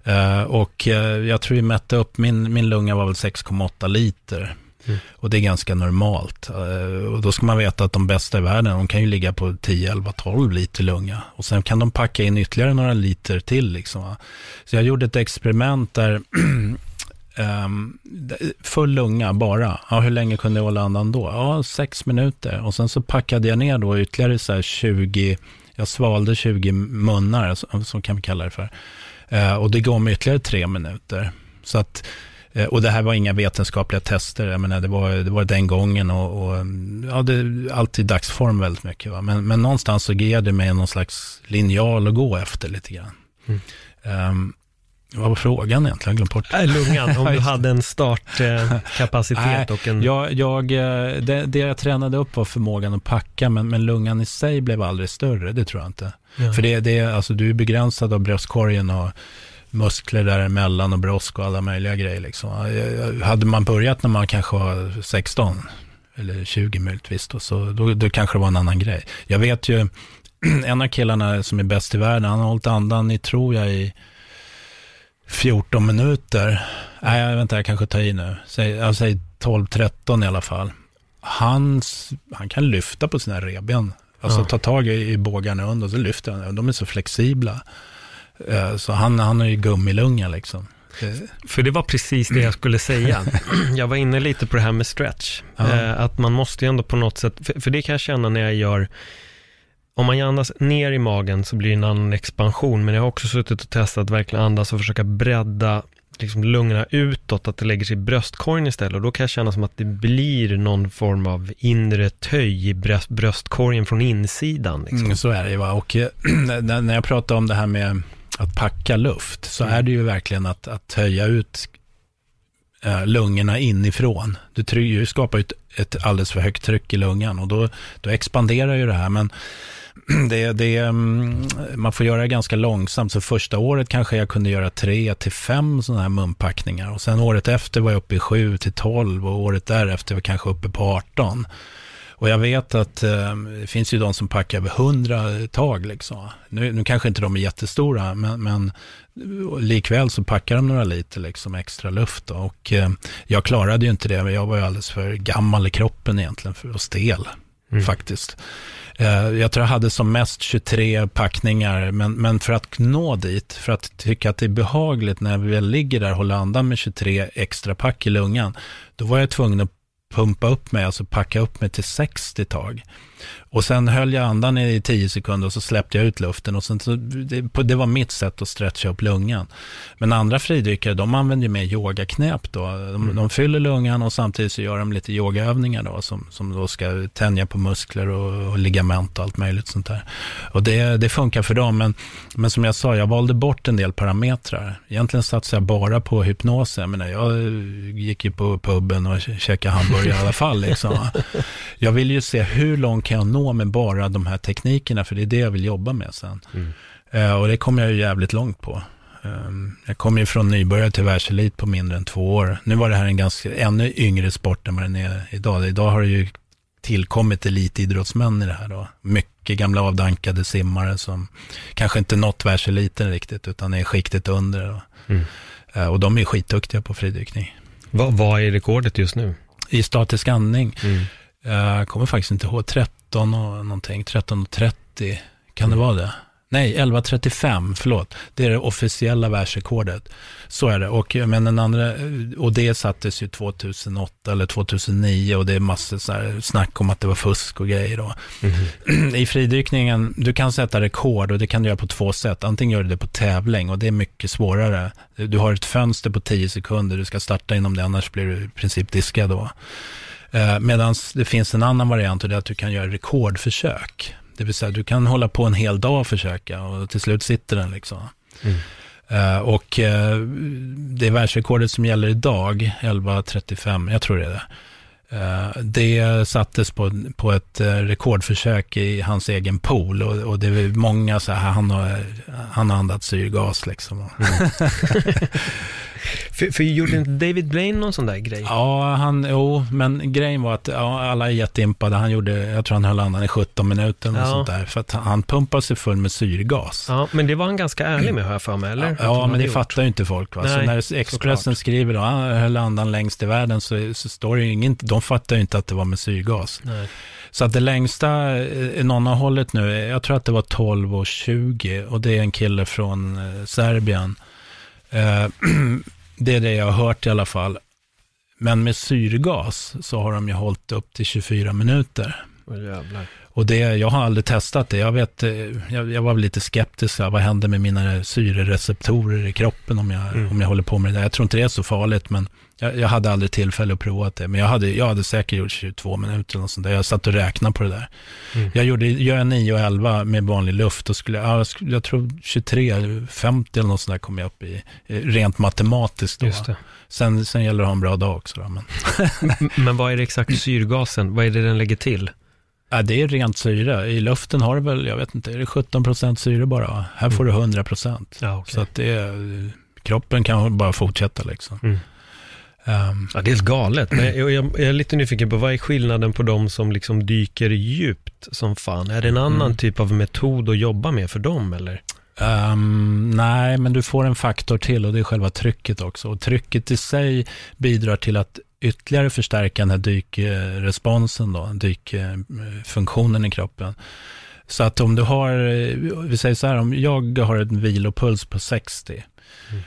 Eh, och eh, jag tror vi mätte upp, min, min lunga var väl 6,8 liter. Mm. Och det är ganska normalt. Eh, och då ska man veta att de bästa i världen, de kan ju ligga på 10, 11, 12 liter lunga. Och sen kan de packa in ytterligare några liter till. Liksom. Så jag gjorde ett experiment där ehm, full lunga bara. Ja, hur länge kunde jag hålla andan då? Ja, sex minuter. Och sen så packade jag ner då ytterligare så här 20, jag svalde 20 munnar, så kan vi kalla det för. Eh, och det går med ytterligare tre minuter. Så att, eh, och det här var inga vetenskapliga tester, jag menar, det, var, det var den gången och, och ja, det, alltid dagsform väldigt mycket. Va? Men, men någonstans så ger det mig någon slags linjal att gå efter lite grann. Mm. Ehm, vad var frågan egentligen? Jag bort. Äh, lungan, om du hade en startkapacitet och en... Jag, jag, eh, det, det jag tränade upp var förmågan att packa, men, men lungan i sig blev aldrig större, det tror jag inte. Ja. För det, det, alltså, du är begränsad av bröstkorgen och muskler däremellan och brosk och alla möjliga grejer. Liksom. Hade man börjat när man kanske var 16 eller 20 möjligtvis, då, så då, då kanske det var en annan grej. Jag vet ju, en av killarna som är bäst i världen, han har hållit andan i, tror jag, i 14 minuter. Nej, jag vänta, jag kanske tar i nu. Säg, jag säger 12-13 i alla fall. Han, s- han kan lyfta på sina revben. Alltså Ja. ta tag i, i bågarna under och så lyfter han. De är så flexibla. Eh, Så han, han har ju gummilunga liksom. För det var precis det jag skulle säga. Jag var inne lite på det här med stretch. Ja. Eh, att man måste ju ändå på något sätt, för det kan jag känna när jag gör, om man andas ner i magen så blir det en annan expansion, men jag har också suttit och testat att verkligen andas och försöka bredda liksom lungorna utåt, att det lägger sig i bröstkorgen istället. Och då kan jag känna som att det blir någon form av inre töj i bröst, bröstkorgen från insidan. Liksom. Mm, så är det ju. Och eh, när, jag pratar om det här med att packa luft, så är det ju verkligen att, att höja ut eh, lungorna inifrån. Du skapar ju ett, ett alldeles för högt tryck i lungan och då, då expanderar ju det här. Men det, det, mm, man får göra det ganska långsamt. Så första året kanske jag kunde göra tre till fem sådana här munpackningar. Och sen året efter var jag uppe i sju till tolv och året därefter var jag kanske uppe på 18. Och jag vet att eh, det finns ju de som packar över hundra tag. Liksom. Nu, nu kanske inte de är jättestora, men, men likväl så packar de några liter liksom, extra luft. Då. Och eh, jag klarade ju inte det, men jag var ju alldeles för gammal i kroppen egentligen för att stel, faktiskt. Eh, jag tror jag hade som mest 23 packningar, men, men för att nå dit, för att tycka att det är behagligt när vi väl ligger där och håller andan med 23 extra pack i lungan, då var jag tvungen att pumpa upp mig, alltså packa upp mig till 60 tag. Och sen höll jag andan i 10 sekunder och så släppte jag ut luften och sen så, det, det var mitt sätt att stretcha upp lungan. Men andra fridykare, de använder ju mer yogaknäp då. De, de fyller lungan och samtidigt så gör de lite yogaövningar då som, som då ska tänja på muskler och, och ligament och allt möjligt sånt där. Och det, det funkar för dem, men, men som jag sa, jag valde bort en del parametrar. Egentligen satsade jag bara på hypnos. Jag menar, jag gick ju på puben och käkade hamburgare i alla fall. Liksom. Jag vill ju se hur långt kan jag nå med bara de här teknikerna, för det är det jag vill jobba med sen. Eh, och det kommer jag ju jävligt långt på. Um, jag kom ju från nybörjare till världselit på mindre än två år. Nu var det här en ganska ännu yngre sport än vad den är idag. Idag har det ju tillkommit elitidrottsmän i det här då. Mycket gamla avdankade simmare som kanske inte nått världseliten riktigt, utan är skiktet under. Mm. Eh, och de är skitduktiga på fridykning. Vad, vad är rekordet just nu? I statisk andning, Mm. Jag kommer faktiskt inte ihåg, 13 och någonting, 13 och 30, kan det vara det? Nej, 11.35, förlåt. Det är det officiella världsrekordet. Så är det. Och, men den andra, och det sattes ju 2008 eller 2009 och det är massor så här snack om att det var fusk och grejer. Då. Mm. I fridykningen, du kan sätta rekord och det kan du göra på två sätt. Antingen gör du det på tävling och det är mycket svårare. Du har ett fönster på 10 sekunder, du ska starta inom det, annars blir du i princip diskad då. Eh, Medan det finns en annan variant och det är att du kan göra rekordförsök. Det vill säga, du kan hålla på en hel dag och försöka och till slut sitter den liksom. Mm. Uh, och uh, det världsrekordet som gäller idag, 11.35, jag tror det är det. Uh, det sattes på, på ett rekordförsök i hans egen pool och, och det är många så här, han har, han har andats syrgas liksom. Mm. För, för gjorde inte David Blaine någon sån där grej? Ja, han, jo, men grejen var att ja, alla är jätteimpade. Han gjorde, jag tror han höll andan i 17 minuter och ja. sånt där. För att han pumpade sig full med syrgas. Ja, men det var han ganska ärlig med, har jag för mig, eller? Ja, ja men det gjort. fattar ju inte folk. Va? Nej, så när Expressen såklart. skriver då, han höll andan längst i världen, så, så står det ju ingen, de fattar ju inte att det var med syrgas. Nej. Så att det längsta eh, någon har hållit nu, jag tror att det var 12 och 20 och det är en kille från eh, Serbien. Eh, det är det jag har hört i alla fall. Men med syrgas så har de ju hållit upp till 24 minuter. Oh, och det, jag har aldrig testat det. Jag, vet, eh, jag, jag var lite skeptisk. Vad händer med mina syrereceptorer i kroppen om jag, mm. om jag håller på med det där? Jag tror inte det är så farligt, men jag, jag, hade aldrig tillfälle att prova det. Men jag hade, jag hade säkert gjort 22 minuter och sånt där. Jag satt och räknade på det där. Mm. Jag gjorde, gör jag 9 och 11 med vanlig luft, och skulle, jag, jag tror 23, 50 eller något sånt där kom jag upp i, rent matematiskt. Då. Sen, sen gäller det att ha en bra dag också. Då, men. men vad är det exakt syrgasen? Vad är det den lägger till? Ja, det är rent syre. I luften har du väl, jag vet inte, är det 17 procent syre bara? Här får du 100 mm. procent. Ja, okay. Så att det är, kroppen kan bara fortsätta liksom. Mm. Um, ja, det är galet. Men jag, jag, jag, är lite nyfiken på vad är skillnaden på de som liksom dyker djupt som fan? Är det en annan mm. typ av metod att jobba med för dem eller? Um, nej, men du får en faktor till och det är själva trycket också. Och trycket i sig bidrar till att ytterligare förstärka den här dykresponsen, då, dykfunktionen i kroppen. Så att om du har, vi säger så här, om jag har en vilopuls på 60 mm.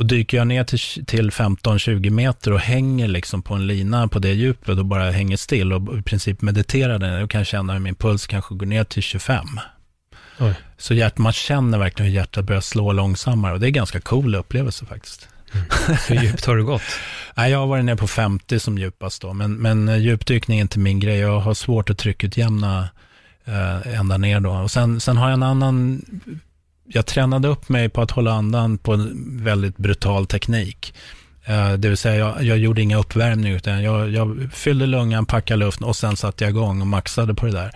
Och dyker jag ner till, till 15-20 meter och hänger liksom på en lina på det djupet och bara hänger still och i princip mediterar den, då kan jag känna hur min puls kanske går ner till 25. Oj. Så hjärt, man känner verkligen hur hjärtat börjar slå långsammare och det är en ganska cool upplevelse faktiskt. Mm. Hur djupt har du gått? Nej, jag har varit nere på 50 som djupast då, men, men eh, djupdykning är inte min grej. Jag har svårt att tryckutjämna eh, ända ner då. Och sen, sen har jag en annan, jag tränade upp mig på att hålla andan på en väldigt brutal teknik. Eh, det vill säga, jag, jag gjorde inga uppvärmning, utan jag, jag fyllde lungan, packade luft och sen satte jag igång och maxade på det där.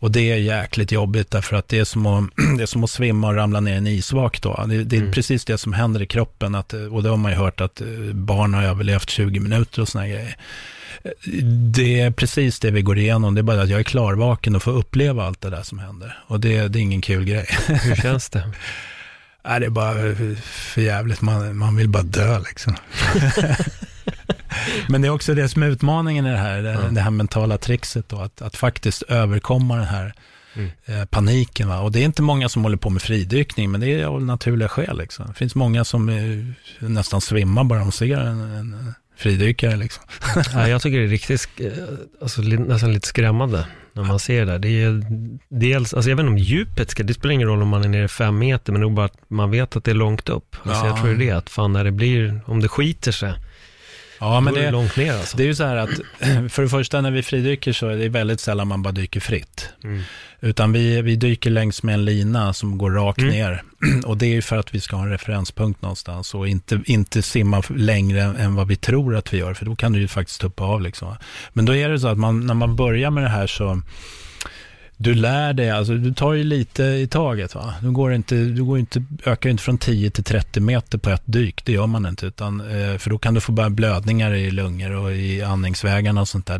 Och det är jäkligt jobbigt därför att det är som att, det är som att svimma och ramla ner i en isvak då. Det, det är mm. precis det som händer i kroppen. Att, och det har man ju hört att eh, barn har överlevt 20 minuter och sådana grejer. Det är precis det vi går igenom. Det är bara att jag är klarvaken och får uppleva allt det där som händer. Och det, det är ingen kul grej. Hur känns det? Nej, det är bara för jävligt. Man, man vill bara dö liksom. Men det är också det som är utmaningen i det här, det, mm. det här mentala trixet då, att, att faktiskt överkomma den här mm. eh, paniken. Va? Och det är inte många som håller på med fridykning, men det är av naturliga skäl. Liksom. Det finns många som eh, nästan svimmar bara de ser en, en fridykare. Liksom. ja, jag tycker det är riktigt, eh, alltså, nästan lite skrämmande när man ser det. Det är dels, alltså jag vet inte om djupet ska, det spelar ingen roll om man är nere fem meter, men nog bara att man vet att det är långt upp. Alltså ja. Jag tror det att fan när det blir, om det skiter sig, Ja, men det, är långt ner alltså. det är ju så här att, för det första när vi fridyker så är det väldigt sällan man bara dyker fritt. Mm. Utan vi, vi dyker längs med en lina som går rakt mm. ner. Och det är ju för att vi ska ha en referenspunkt någonstans och inte, inte simma längre än vad vi tror att vi gör, för då kan du ju faktiskt tuppa av liksom. Men då är det så att man, när man börjar med det här så du lär dig, alltså du tar ju lite i taget. Va? Du, går inte, du går inte, ökar inte från 10 till 30 meter på ett dyk, det gör man inte. Utan, eh, för då kan du få bara blödningar i lungor och i andningsvägarna och sånt där.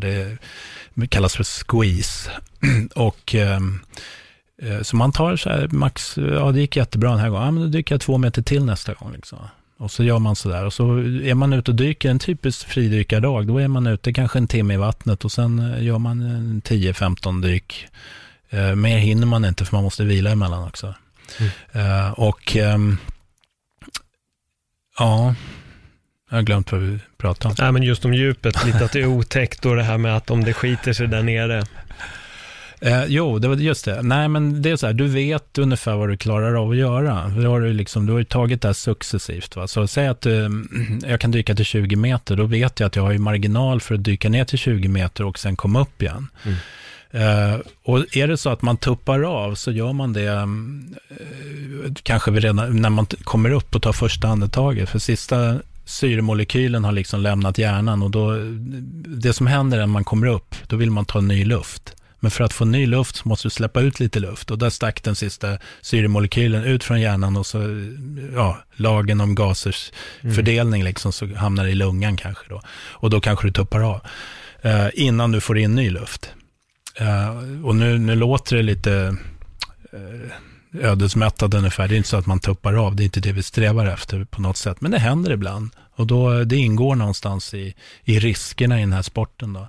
Det kallas för squeeze. och ehm, eh, så man tar så här max, ja det gick jättebra den här gången, ja, men då dyker jag två meter till nästa gång. Liksom. Och så gör man sådär. Och så är man ute och dyker en typisk fridykardag, då är man ute kanske en timme i vattnet och sen eh, gör man 10-15 dyk Eh, mer hinner man inte för man måste vila emellan också. Eh, och ehm, ja, jag har glömt vad vi pratade om. Nej, men just om djupet, lite att det är otäckt och det här med att om det skiter sig där nere. Eh, jo, det var just det. Nej, men det är så här, du vet ungefär vad du klarar av att göra. Du har, ju liksom, du har ju tagit det här successivt. Va? Så säg att eh, jag kan dyka till 20 meter, då vet jag att jag har ju marginal för att dyka ner till 20 meter och sen komma upp igen. Mm. Eh, och är det så att man tuppar av så gör man det eh, kanske redan när man kommer upp och tar första andetaget. För sista syremolekylen har liksom lämnat hjärnan och då, det som händer när man kommer upp, då vill man ta ny luft. Men för att få ny luft så måste du släppa ut lite luft och där stack den sista syremolekylen ut från hjärnan och så, ja, lagen om gasers fördelning liksom så hamnar det i lungan kanske då. Och då kanske du tuppar av eh, innan du får in ny luft. Eh, och nu, nu låter det lite eh, ödesmättad ungefär. Det är inte så att man tuppar av, det är inte det vi strävar efter på något sätt. Men det händer ibland. Och då, det ingår någonstans i, i riskerna i den här sporten. Då.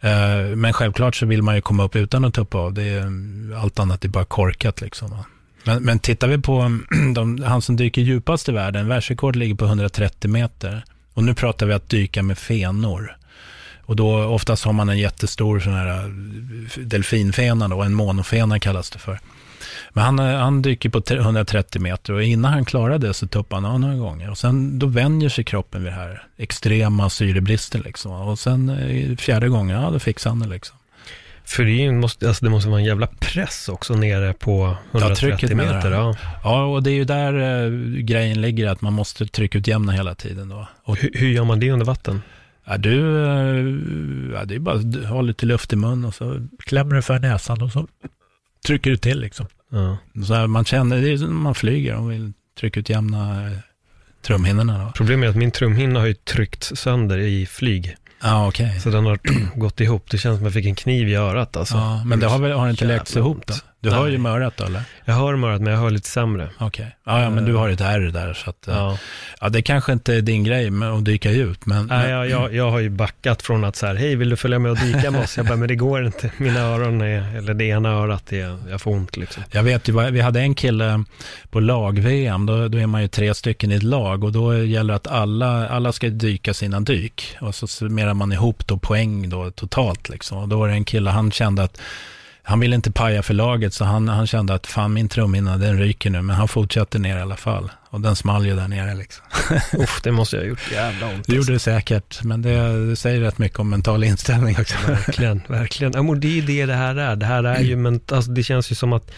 Eh, men självklart så vill man ju komma upp utan att tuppa av. Det är, allt annat är bara korkat liksom. va. Men, men tittar vi på de, han som dyker djupast i världen, världsrekord ligger på 130 meter. Och nu pratar vi att dyka med fenor. Och då oftast har man en jättestor sån här eh, delfinfena då, en monofena kallas det för. Men han, eh, han dyker på tre- 130 meter och innan han klarade det så tuppade han av några gånger. Och sen då vänjer sig kroppen vid det här extrema syrebristen liksom. Och sen eh, fjärde gången, ja då fixar han det liksom. För det, måste, alltså det måste vara en jävla press också nere på 130 trycket menar meter. Ja. Ja, och det är ju där eh, grejen ligger, att man måste tryckutjämna hela tiden då. Och Hur, hur gör man det under vatten? Ja, du, eh, ja, det är bara att ha lite luft i mun och så klämmer du för näsan och så trycker du till liksom. Ja. Så här, man känner, det är som man flyger och vill tryckutjämna eh, trumhinnorna då. Problemet är att min trumhinna har ju tryckt sönder i flyg. Ja, okej. Så den har gått ihop. Det känns som att jag fick en kniv i örat alltså. Ja, men det har väl har det inte Jävla läkt sig ihop då? Du hör ju med örat då, eller? Jag hör med örat, men jag hör lite sämre. Okej. Ja, ja, men du har ju ett ärr där, så att, ja. Ja. det kanske inte är din grej med att dyka ut, men... Nej, jag, jag, jag har ju backat från att så här, hej, vill du följa med och dyka med oss? Jag bara, men det går inte. Mina öron är, eller det ena örat, är, jag får ont liksom. Jag vet ju, vi hade en kille på lag-VM, då, då är man ju tre stycken i ett lag och då gäller det att alla, alla ska dyka sina dyk och så summerar man ihop då poäng då totalt liksom. Och då var det en kille, han kände att han ville inte paja för laget så han, han kände att fan min trumhinna den ryker nu, men han fortsatte ner i alla fall. Och den small ju där nere liksom. Uff, det måste jag ha gjort jävla ont. Det gjorde det säkert, men det, det säger rätt mycket om mental inställning också. Verkligen, verkligen. Ja, det är det det här är. Det här är ju, men alltså, det känns ju som att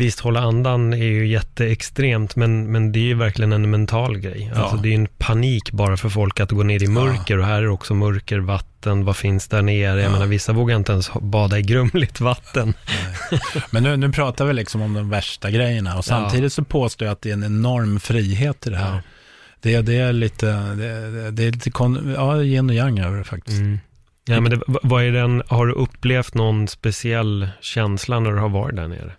Visst, hålla andan är ju jätteextremt, men, men det är ju verkligen en mental grej. Alltså, Ja. det är ju en panik bara för folk att gå ner i mörker och här är också mörker, vatten, vad finns där nere? Jag menar, vissa vågar inte ens bada i grumligt vatten. Men nu, nu pratar vi liksom om de värsta grejerna och samtidigt så påstår jag att det är en enorm frihet i det här. Ja. Det, det är lite, det, det- är lite kon, ja, yin och yang över det faktiskt. Mm. Ja, men det, vad är den, har du upplevt någon speciell känsla när du har varit där nere?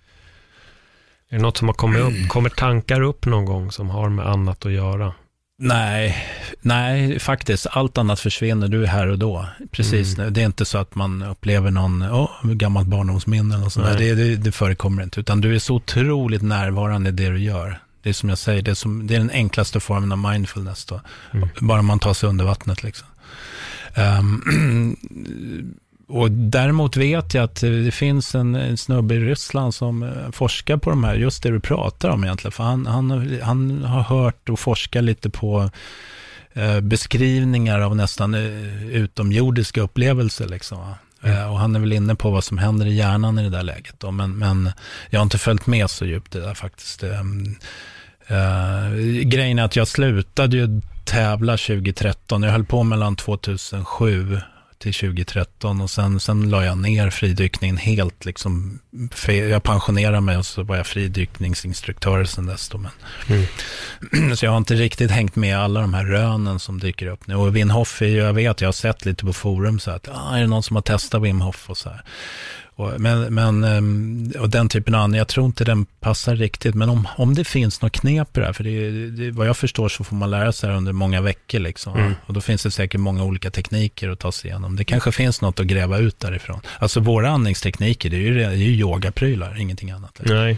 Är det något som har kommit upp? Kommer tankar upp någon gång som har med annat att göra? Nej, nej, faktiskt. Allt annat försvinner. Du är här och då. Precis. Det är inte så att man upplever någon, åh, gammalt barndomsminne eller sånt. Det, det, det förekommer inte. Utan du är så otroligt närvarande i det du gör. Det är som jag säger, det är, som, det är den enklaste formen av mindfulness då. Bara man tar sig under vattnet liksom. Ehm, och däremot vet jag att eh, det finns en, en snubbe i Ryssland som eh, forskar på de här, just det du pratar om egentligen. För han, han, han har hört och forskat lite på eh, beskrivningar av nästan utomjordiska upplevelser. Liksom? Eh, och han är väl inne på vad som händer i hjärnan i det där läget. Då. Men, men jag har inte följt med så djupt i det där faktiskt. Grejen är att jag slutade ju tävla 2013. Jag höll på mellan 2007 till 2013 och sen, sen la jag ner fridykningen helt. Liksom, jag pensionerade mig och så var jag fridykningsinstruktör sen dess. Då, men. Så jag har inte riktigt hängt med alla de här rönen som dyker upp nu. Och Wim Hof, är ju- jag vet, jag har sett lite på forum så att, ah, är det någon som har testat Wim Hof och så här. Och, men, men, ehm, och den typen av jag tror inte den passar riktigt. Men om, om det finns något knep i det här, för det, det, vad jag förstår så får man lära sig det under många veckor. Liksom, mm. Och då finns det säkert många olika tekniker att ta sig igenom. Det kanske finns något att gräva ut därifrån. Alltså våra andningstekniker, det är ju, det är ju yogaprylar, ingenting annat. Liksom. Nej,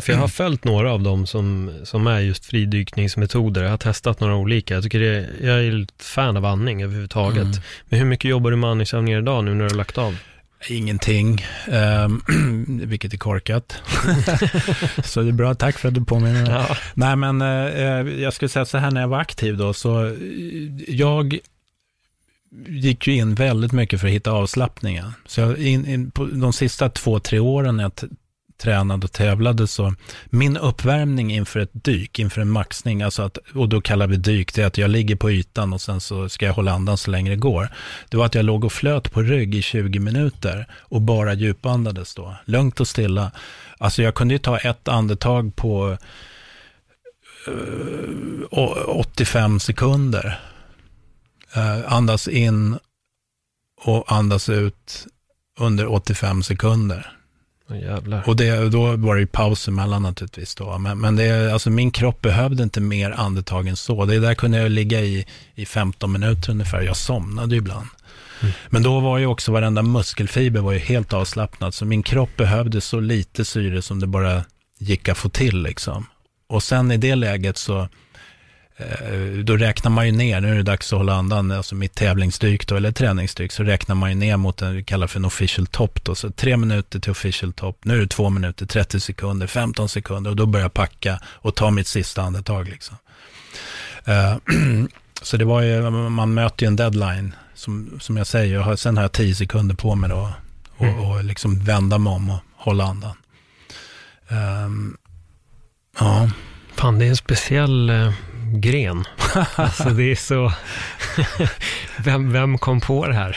för jag har följt några av dem som, som är just fridykningsmetoder. Jag har testat några olika. Jag tycker det, jag är ett fan av andning överhuvudtaget. Mm. Men hur mycket jobbar du med andningsövningar idag nu när du har lagt av? Ingenting, um, vilket är korkat. så det är bra, tack för att du påminner. Ja. Nej, men uh, jag skulle säga så här när jag var aktiv då, så eh, jag gick ju in väldigt mycket för att hitta avslappningen. Så in, in, på de sista två, tre åren när jag tränade och tävlade så min uppvärmning inför ett dyk, inför en maxning, alltså att, och då kallar vi dyk, det är att jag ligger på ytan och sen så ska jag hålla andan så länge det går. Det var att jag låg och flöt på rygg i 20 minuter och bara djupandades då, lugnt och stilla. Alltså jag kunde ju ta ett andetag på eh, uh, 85 sekunder. Uh, andas in och andas ut under 85 sekunder. Jävlar. Och det, då var det ju paus emellan naturligtvis då. Men, men det, alltså min kropp behövde inte mer andetag än så. Det där kunde jag ligga i, i 15 minuter ungefär. Jag somnade ju ibland. Mm. Men då var ju också varenda muskelfiber var ju helt avslappnad. Så min kropp behövde så lite syre som det bara gick att få till liksom. Och sen i det läget så då räknar man ju ner, nu är det dags att hålla andan, alltså mitt tävlingsdyk då, eller träningsdyk, så räknar man ju ner mot det vi kallar för en official top då. Så tre minuter till official top, nu är det två minuter, 30 sekunder, 15 sekunder och då börjar jag packa och ta mitt sista andetag liksom. Uh, så det var ju, man möter ju en deadline, som, som jag säger, jag har, sen har jag 10 sekunder på mig då och, mm. och liksom vända mig om och hålla andan. Um, ja. Fan, det är en speciell eh, gren. alltså det är så... vem, vem kom på det här?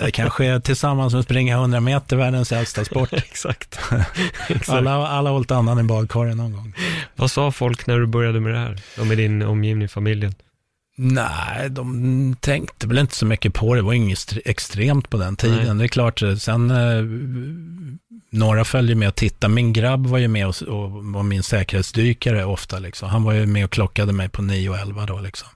det kanske är tillsammans med springa 100 meter världens äldsta sport. Exakt. Alla, alla har hållit andan i badkaret någon gång. Vad sa folk när du började med det här? Och med din omgivning, familjen? Nej, de tänkte väl inte så mycket på det. Det var inget extremt på den tiden. Nej. Det är klart, sen eh, några följde med och tittade. Min grabb var ju med och, och var min säkerhetsdykare ofta. Liksom. Han var ju med och klockade mig på 9 och 11 då. Liksom.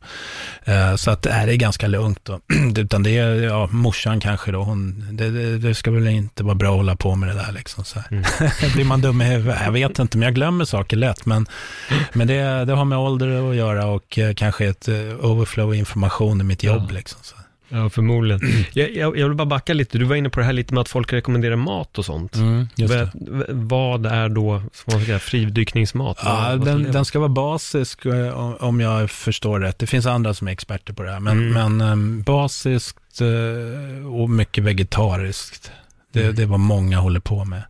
Uh, så att det är ganska lugnt då. Utan det är, ja, morsan kanske då. Hon, det, det, det, ska väl inte vara bra att hålla på med det där liksom. Så mm. Blir man dum i huvudet? Jag vet inte, men jag glömmer saker lätt. Men, men det, det har med ålder att göra och uh, kanske ett uh, overflow information i mitt jobb. Ja. Liksom, så. Ja, förmodligen. Jag, jag, jag, vill bara backa lite. Du var inne på det här lite med att folk rekommenderar mat och sånt. Mm, vad, vad är då säga, fridykningsmat? Ja, den, den, ska vara basisk eh, om jag förstår rätt. Det finns andra som är experter på det här. Men, mm. men um, basiskt uh, och mycket vegetariskt. Det, mm. det är vad många håller på med.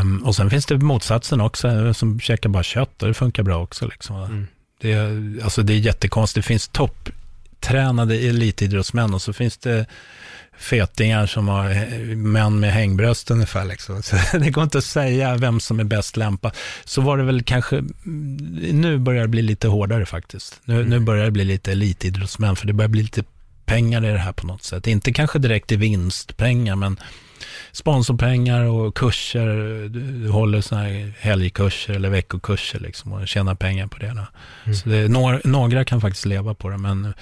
Um, och sen finns det motsatsen också, eh, som käkar bara kött och det funkar bra också. Liksom. Mm. Det, alltså det är jättekonstigt. Det finns topp tränade elitidrottsmän och så finns det fetingar som har män med hängbröst ungefär. Liksom. Så det går inte att säga vem som är bäst lämpad. Så var det väl kanske, nu börjar det bli lite hårdare faktiskt. Nu, mm. nu börjar det bli lite elitidrottsmän, för det börjar bli lite pengar i det här på något sätt. Inte kanske direkt i vinstpengar, men sponsorpengar och kurser. Du, håller sådana här helgkurser eller veckokurser liksom och tjänar pengar på det. Mm. Så det, några, några kan faktiskt leva på det, men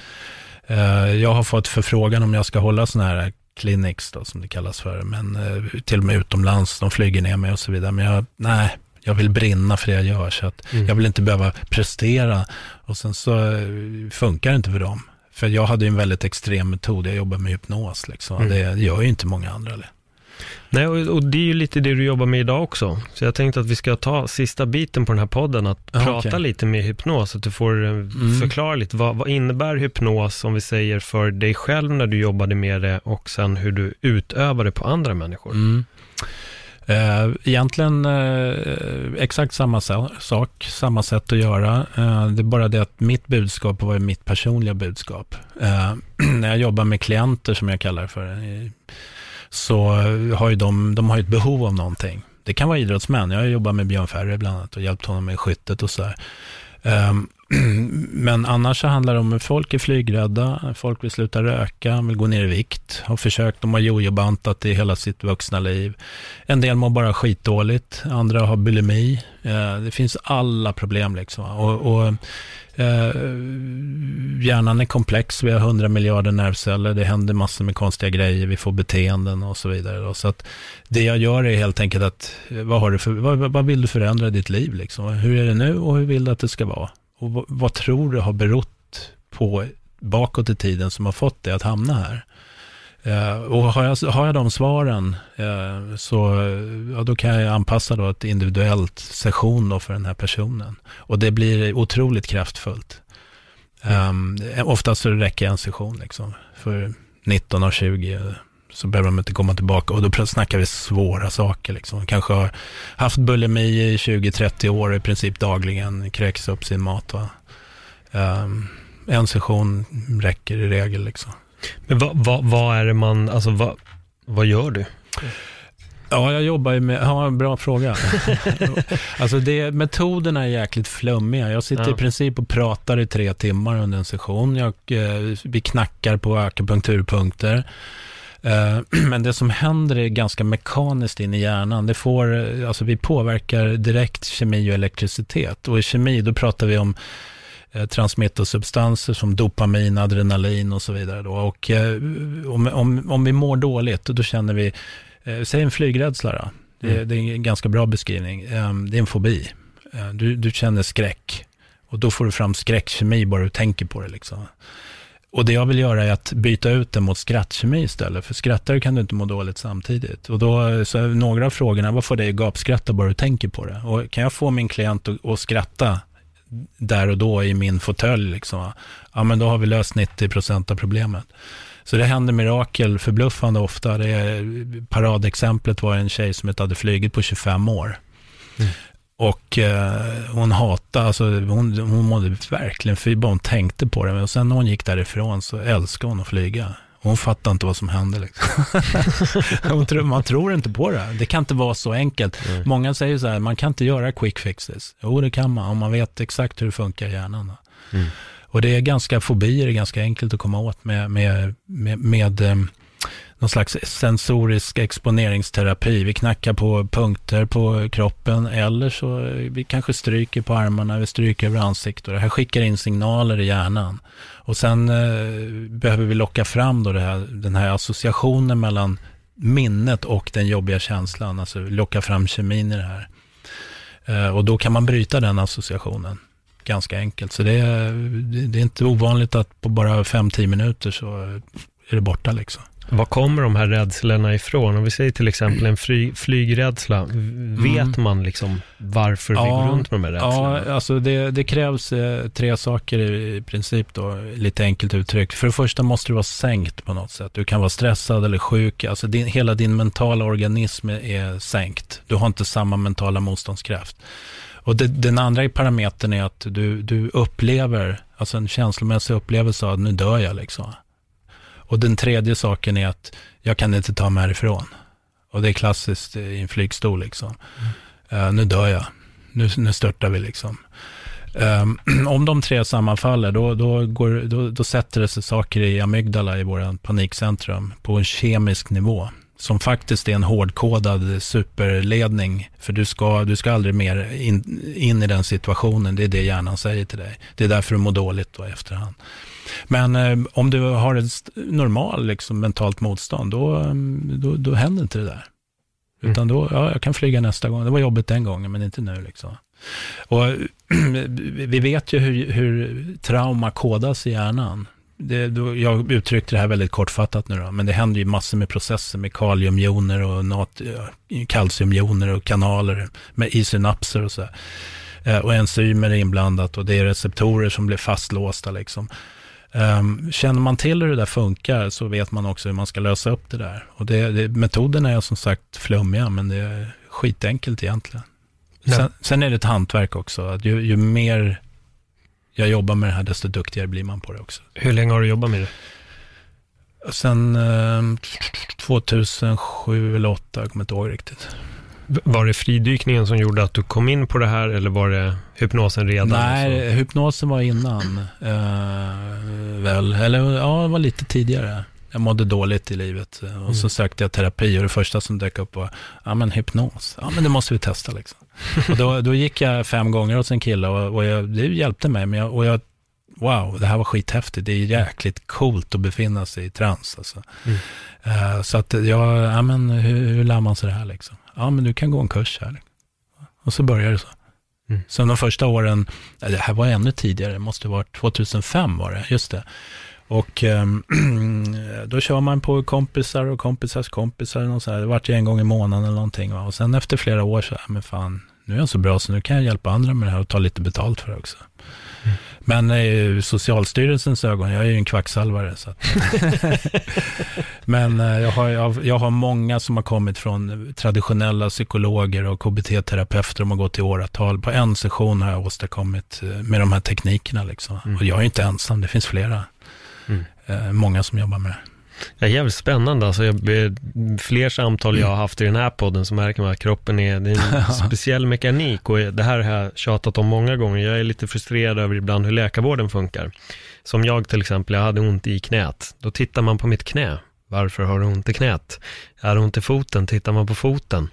eh, jag har fått förfrågan om jag ska hålla sådana här clinics då, som det kallas för, men eh, till och med utomlands, de flyger ner mig och så vidare. Men jag, nej, jag vill brinna för det jag gör, så att mm. jag vill inte behöva prestera och sen så eh, funkar det inte för dem. För jag hade ju en väldigt extrem metod, jag jobbar med hypnos liksom. Mm. Det gör ju inte många andra. Eller? Nej, och, och, det är ju lite det du jobbar med idag också. Så jag tänkte att vi ska ta sista biten på den här podden, att ah, prata okay. lite med hypnos, att du får eh, mm. förklara lite, vad, vad innebär hypnos, om vi säger för dig själv när du jobbade med det, och sen hur du utövar det på andra människor? Mm. Uh, egentligen uh, exakt samma sak, samma sätt att göra. Det är bara det att mitt budskap var mitt personliga budskap. när jag jobbar med klienter, som jag kallar för, så eh, har ju de, de har ett behov av någonting. Det kan vara idrottsmän. Jag har jobbat med Björn Ferry bland annat och hjälpt honom med skyttet och så här. Um, men annars så handlar det om att folk är flygrädda, folk vill sluta röka, vill gå ner i vikt, har försökt, de har jojobantat i hela sitt vuxna liv. En del mår bara skitdåligt, andra har bulimi. Eh, det finns alla problem liksom. Och, och Eh, hjärnan är komplex, vi har hundra miljarder nervceller, det händer massor med konstiga grejer, vi får beteenden och så vidare. Så att det jag gör är helt enkelt att, vad, har du för, vad, vad vill du förändra i ditt liv liksom? Hur är det nu och hur vill du att det ska vara? Och vad, vad, tror du har berott på bakåt i tiden som har fått dig att hamna här? Eh, och har jag, har jag de svaren eh, så ja, då kan jag anpassa då ett individuellt session då för den här personen. Och det blir otroligt kraftfullt. Um, oftast så räcker en session liksom. För 19 av 20 eh, så behöver de inte komma tillbaka. Och då snackar vi svåra saker. Liksom. Kanske har haft bulimi i 20-30 år i princip dagligen, kräks upp sin mat. Va? Um, en session räcker i regel. Liksom. Men vad, vad, vad är det man, alltså vad, vad gör du? Ja, jag jobbar ju med, ja, bra fråga. alltså det, metoderna är jäkligt flummiga. Jag sitter ja. i princip och pratar i tre timmar under en session. Jag, eh, vi knackar på akupunkturpunkter. Eh, men det som händer är ganska mekaniskt in i hjärnan. Det får, alltså vi påverkar direkt kemi och elektricitet. Och i kemi, då pratar vi om eh, transmittersubstanser som dopamin, adrenalin och så vidare. Då. Och eh, om, om, om vi mår dåligt, då känner vi, säg en flygrädsla då. Det, mm. det, är en ganska bra beskrivning. det är en fobi. du, du känner skräck. Och då får du fram skräckkemi bara du tänker på det. Liksom. Och det jag vill göra är att byta ut det mot skrattkemi istället. För skrattar kan du inte må dåligt samtidigt. Och då, så några av frågorna, vad får dig att gapskratta bara du tänker på det? Och kan jag få min klient att, att skratta där och då i min fåtölj, liksom, ja men då har vi löst 90% av problemet. Så det händer mirakel förbluffande ofta. Det är, paradexemplet var en tjej som inte hade flugit på 25 år. Mm. Och eh, hon hatade, alltså hon, hon mådde verkligen för bara hon tänkte på det. Och sen när hon gick därifrån så älskade hon att flyga. Hon fattade inte vad som hände. Liksom. man tror inte på det. Det kan inte vara så enkelt. Mm. Många säger så här, man kan inte göra quick fixes. Jo, det kan man om man vet exakt hur det funkar i hjärnan. Mm. Och det är ganska, fobier är ganska enkelt att komma åt med, med, med, med um, någon slags sensorisk exponeringsterapi. Vi knackar på punkter på kroppen eller så eh, vi kanske stryker på armarna, vi stryker över ansiktet. Det här skickar in signaler i hjärnan. Och sen eh, behöver vi locka fram då här, den här associationen mellan minnet och den jobbiga känslan. Alltså locka fram kemin i det här. Eh, och då kan man bryta den associationen ganska enkelt. Så det eh, är, det är inte ovanligt att på bara 5-10 minuter så är det borta liksom. Var kommer de här rädslorna ifrån? Om vi säger till exempel en fly, flygrädsla, vet mm. man liksom varför ja, vi går runt med de här rädslorna? Ja, alltså det, det krävs eh, tre saker i, i, princip då, lite enkelt uttryckt. För det första måste du vara sänkt på något sätt. Du kan vara stressad eller sjuk, alltså din, hela din mentala organism är, är sänkt. Du har inte samma mentala motståndskraft. Och det, den andra parametern är att du, du upplever, alltså en känslomässig upplevelse av att nu dör jag liksom. Och den tredje saken är att jag kan inte ta mig härifrån. Och det är klassiskt i en flygstol liksom. Mm. Uh, nu dör jag. Nu, nu störtar vi liksom. Um, om de tre sammanfaller, då, då, går, då, då sätter det sig saker i amygdala i våra panikcentrum på en kemisk nivå. Som faktiskt är en hårdkodad superledning. För du ska, du ska aldrig mer in, in i den situationen. Det är det hjärnan säger till dig. Det är därför du mår dåligt då efterhand. Men eh, om du har ett normal liksom, mentalt motstånd, då, mm, då, då händer inte det där. Mm. Utan då, ja, jag kan flyga nästa gång. Det var jobbigt den gången, men inte nu liksom. Och vi vet ju hur, hur trauma kodas i hjärnan. Det, då, jag uttryckte det här väldigt kortfattat nu då, men det händer ju massor med processer med kaliumjoner och nat, kalciumjoner och kanaler med i synapser och så. Eh, och enzymer är inblandat och det är receptorer som blir fastlåsta liksom. Um, känner man till hur det där funkar så vet man också hur man ska lösa upp det där. Och det, det, metoderna är som sagt flummiga, men det är skitenkelt egentligen. Sen, sen, är det ett hantverk också. Att ju, ju, mer jag jobbar med det här, desto duktigare blir man på det också. Hur länge har du jobbat med det? Sen eh, 2007 eller 2008, jag kommer inte ihåg riktigt. Var det fridykningen som gjorde att du kom in på det här eller var det hypnosen redan? Nej, hypnosen var innan. Uh, väl, eller ja, det var lite tidigare. Jag mådde dåligt i livet och mm. så sökte jag terapi och det första som dök upp var, ja men hypnos, ja men det måste vi testa liksom. och då, då gick jag fem gånger hos en kille och, och jag, det hjälpte mig, men jag, och jag wow, det här var skithäftigt. Det är jäkligt coolt att befinna sig i trans. Alltså. Mm. Uh, så att jag, ja men hur, hur lär man sig det här liksom? Ja men du kan gå en kurs här. Och så börjar det så. Mm. Så de första åren, det här var ännu tidigare, det måste ha varit 2005 var det, just det. Och um, då kör man på kompisar och kompisars kompisar och så här. Det vart en gång i månaden eller någonting. Va? Och sen efter flera år så, men fan, nu är jag så bra så nu kan jag hjälpa andra med det här och ta lite betalt för det också. Men i Socialstyrelsens ögon, jag är ju en kvacksalvare. Så Men eh, jag har, jag, har många som har kommit från traditionella psykologer och KBT-terapeuter som har gått i åratal. På en session har jag åstadkommit eh, med de här teknikerna. Liksom. Mm. Och jag är inte ensam, det finns flera. Mm. Eh, många som jobbar med det. Ja, jävligt spännande. Alltså, jag, fler samtal jag har haft i den här podden så märker man att kroppen är, är en speciell mekanik och det här har jag tjatat om många gånger. Jag är lite frustrerad över ibland hur läkarvården funkar. Som jag till exempel, jag hade ont i knät. Då tittar man på mitt knä. Varför har du ont i knät? Är det ont i foten? Tittar man på foten.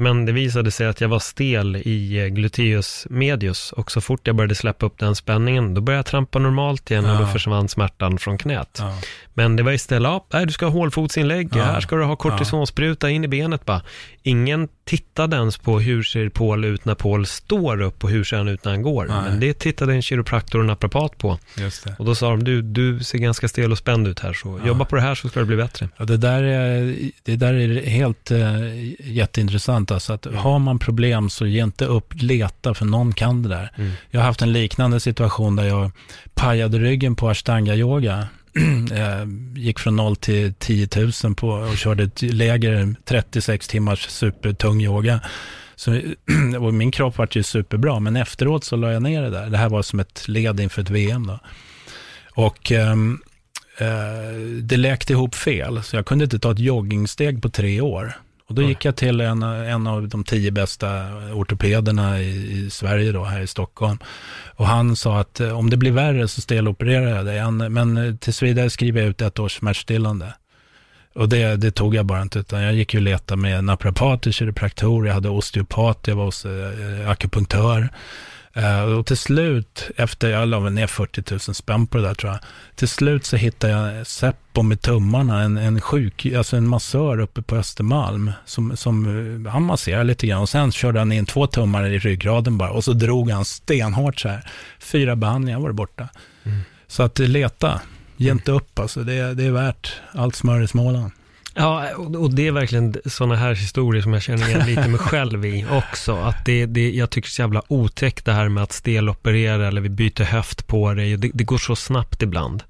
Men det visade sig att jag var stel i eh, gluteus medius och så fort jag började släppa upp den spänningen, då började jag trampa normalt igen och ja. då försvann smärtan från knät. Ja. Men det var istället, ja, du ska ha hålfotsinlägg, ja. här ska du ha kortisonspruta in i benet bara. Ingen tittade ens på hur ser Paul ut när Paul står upp och hur ser han ut när han går. Nej. Men det tittade en kiropraktor och naprapat på. Och då sa de, du, du ser ganska stel och spänd ut här, så jobba på det här så ska det bli bättre. Ja, det, där är, det där är helt äh, jätteintressant. Alltså att har man problem så ge inte upp, leta, för någon kan det där. Mm. Jag har haft en liknande situation där jag pajade ryggen på ashtanga-yoga gick från 0 till 10 000 på och körde ett läger, 36 timmars supertung yoga. Så, och min kropp var ju superbra, men efteråt så la jag ner det där. Det här var som ett led inför ett VM då. Och ehm, eh, det läkte ihop fel, så jag kunde inte ta ett joggingsteg på tre år. Och då gick jag till en, en av de tio bästa ortopederna i, i, Sverige då, här i Stockholm. Och han sa att eh, om det blir värre så stelopererar jag dig. Men eh, tills vidare skriver jag ut ett års smärtstillande. Och det, det tog jag bara inte, utan jag gick ju och letade med naprapater, kiropraktorer, jag hade osteopat, jag var hos eh, akupunktör. Uh, och till slut, efter jag la ner 40 000 spänn på det där tror jag. Till slut så hittade jag Seppo med tummarna, en, en sjuk, alltså en massör uppe på Östermalm. Som, som, uh, han masserade lite grann och sen körde han in två tummar i ryggraden bara. Och så drog han stenhårt så här. Fyra behandlingar var det borta. Mm. Så att leta, ge inte upp alltså. Det, det är värt allt smör i Småland. Ja, och det är verkligen sådana här historier som jag känner igen lite mig själv i också. Att det, det, jag tycker det är så jävla otäckt det här med att steloperera eller vi byter höft på dig. Det, det går så snabbt ibland.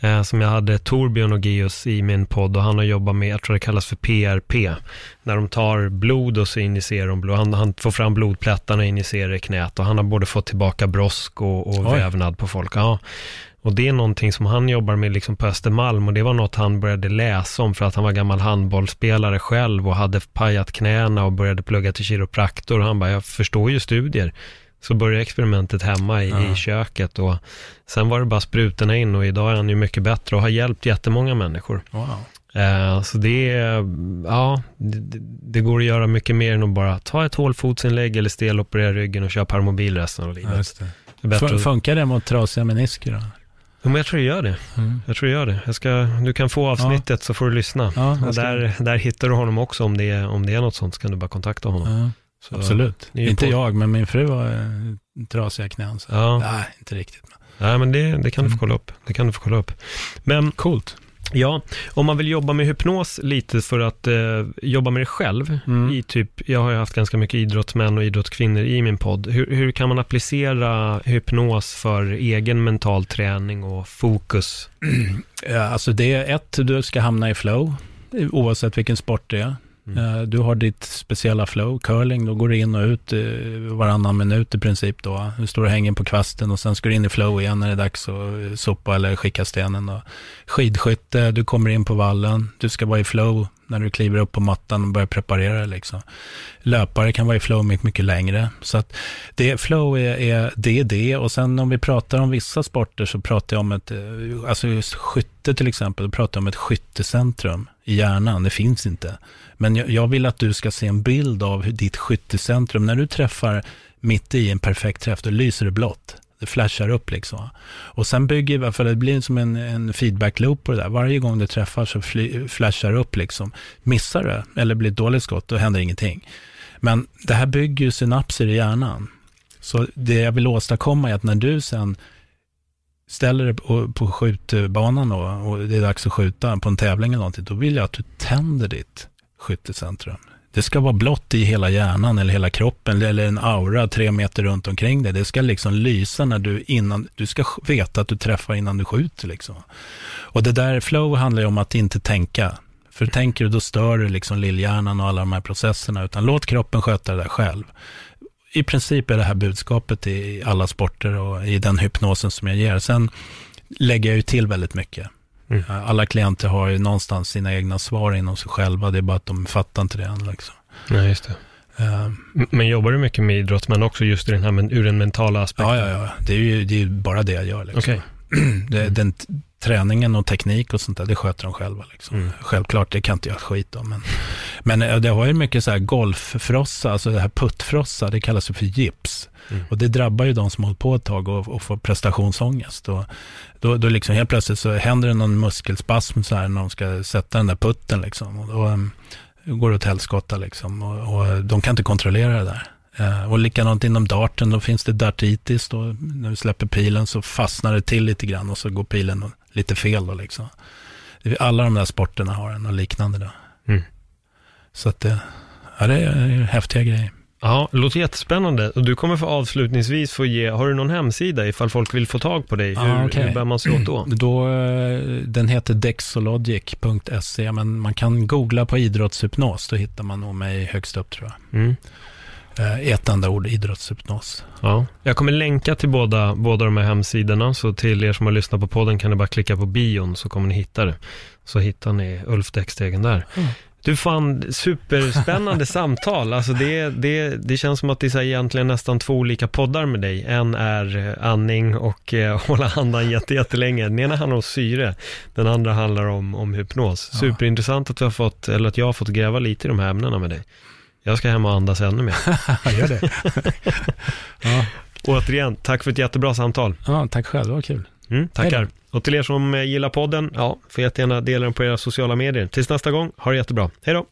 Eh, som jag hade Torbjörn och Geus i min podd och han har jobbat med, jag tror det kallas för PRP. När de tar blod och så injicerar de blod. Han, han får fram blodplättarna och injicerar i knät och han har både fått tillbaka brosk och, och vävnad på folk. Ja. Och det är någonting som han jobbar med liksom på Östermalm och det var något han började läsa om för att han var gammal handbollsspelare själv och hade pajat knäna och började plugga till kiropraktor. Han bara, jag förstår ju studier. Så började experimentet hemma i, ja. i köket och sen var det bara sprutorna in och idag är han ju mycket bättre och har hjälpt jättemånga människor. Wow. Uh, så det ja, det, det, går att göra mycket mer än att bara ta ett hålfotsinlägg eller steloperera ryggen och köra permobil resten av livet. Ja, det. det Funkar det mot trasiga menisker då? Ja, men jag tror det gör det. Mm. Jag tror det gör det. Jag ska, du kan få avsnittet ja. så får du lyssna. Ja, och där, där hittar du honom också om det, är, om det är något sånt så kan du bara kontakta honom. Så, Absolut. Inte på... jag, men min fru har eh, trasiga knän. Så. Ja. Nej, inte riktigt. Nej, men det, det kan du få mm. kolla upp. Det kan du få kolla upp. Men, Coolt. Ja, om man vill jobba med hypnos lite för att eh, jobba med det själv, mm. i typ, jag har ju haft ganska mycket idrottsmän och idrottskvinnor i min podd. Hur, hur kan man applicera hypnos för egen mental träning och fokus? Ja, alltså det är ett, du ska hamna i flow, oavsett vilken sport det är. Mm. Eh, du har ditt speciella flow, curling, då går du in och ut eh, varannan minut i princip då. Du står och hänger på kvasten och sen ska du in i flow igen när det är dags att eh, sopa eller skicka stenen. Då. Skidskytte, du kommer in på vallen, du ska vara i flow när du kliver upp på mattan och börjar preparera liksom. Löpare kan vara i flow mycket, mycket längre. Så att det, flow är, är det, det. Och sen om vi pratar om vissa sporter så pratar jag om ett, eh, alltså just skytte till exempel, då pratar jag om ett skyttecentrum i hjärnan. Det finns inte. Men jag, jag vill att du ska se en bild av hur ditt skyttecentrum, när du träffar mitt i en perfekt träff, då lyser det blått det flashar upp liksom. Och sen bygger vi, för det blir som en, en feedback-loop på det där. Varje gång du träffar så fly, flashar det upp liksom. Missar du eller blir ett dåligt skott, då händer ingenting. Men det här bygger ju synapser i hjärnan. Så det jag vill åstadkomma är att när du sen ställer dig på, på skjutbanan då, och det är dags att skjuta på en tävling eller någonting, då vill jag att du tänder ditt skyttecentrum. Det ska vara blått i hela hjärnan eller hela kroppen eller en aura tre meter runt omkring dig. Det ska liksom lysa när du innan, du ska veta att du träffar innan du skjuter liksom. Och det där flow handlar ju om att inte tänka. För tänker du då stör du liksom lillhjärnan och alla de här processerna, utan låt kroppen sköta det där själv. I princip är det här budskapet i alla sporter och i den hypnosen som jag ger. Sen lägger jag ju till väldigt mycket. Mm. Alla klienter har ju någonstans sina egna svar inom sig själva. Det är bara att de fattar inte det än. Liksom. Nej, just det. Uh, men jobbar du mycket med idrott, men också just i den här, ur den mentala aspekten? Ja, ja, ja. Det är ju det är bara det jag gör. Liksom. Okay. det, mm. den träningen och teknik och sånt där, det sköter de själva. Liksom. Mm. Självklart, det kan inte jag skit om. Men, men eh, det har ju mycket så här golffrossa, alltså det här puttfrossa, det kallas för gips. Mm. Och det drabbar ju de som hållit på ett tag och, och får prestationsångest. Och då, då liksom helt plötsligt så händer det någon muskelspasm så här när de ska sätta den där putten liksom. Och då um, går det åt helskotta liksom. Och, och, de kan inte kontrollera det där. Uh, och likadant inom darten, då finns det dartitis. Då, när vi släpper pilen så fastnar det till lite grann och så går pilen lite fel då liksom. Alla de där sporterna har en och liknande då. Mm. Så att det, ja, det är häftiga grejer. Ja, det låter jättespännande. Och du kommer för avslutningsvis få ge, har du någon hemsida ifall folk vill få tag på dig? Hur, ah, okay. hur bär man sig åt då? då? Eh, den heter dexologic.se, men man kan googla på idrottshypnos, då hittar man nog mig högst upp tror jag. Mm. Eh, ett enda ord, idrottshypnos. Ja. Jag kommer länka till båda, båda de här hemsidorna, så till er som har lyssnat på podden kan ni bara klicka på bion så kommer ni hitta det. Så hittar ni Ulf Däckstegen där. Mm. Du fann superspännande samtal. Alltså det, det, det känns som att det är egentligen nästan två olika poddar med dig. En är eh, andning och eh, hålla andan jättelänge. Den ena handlar om syre, den andra handlar om, om hypnos. Superintressant att, du har fått, eller att jag har fått gräva lite i de här ämnena med dig. Jag ska hem och andas ännu mer. Gör det. ja. Återigen, tack för ett jättebra samtal. Ja, tack själv, det var kul. Mm, tackar. Och till er som eh, gillar podden, ja, får jättegärna dela den på era sociala medier. Tills nästa gång, ha det jättebra. Hej då!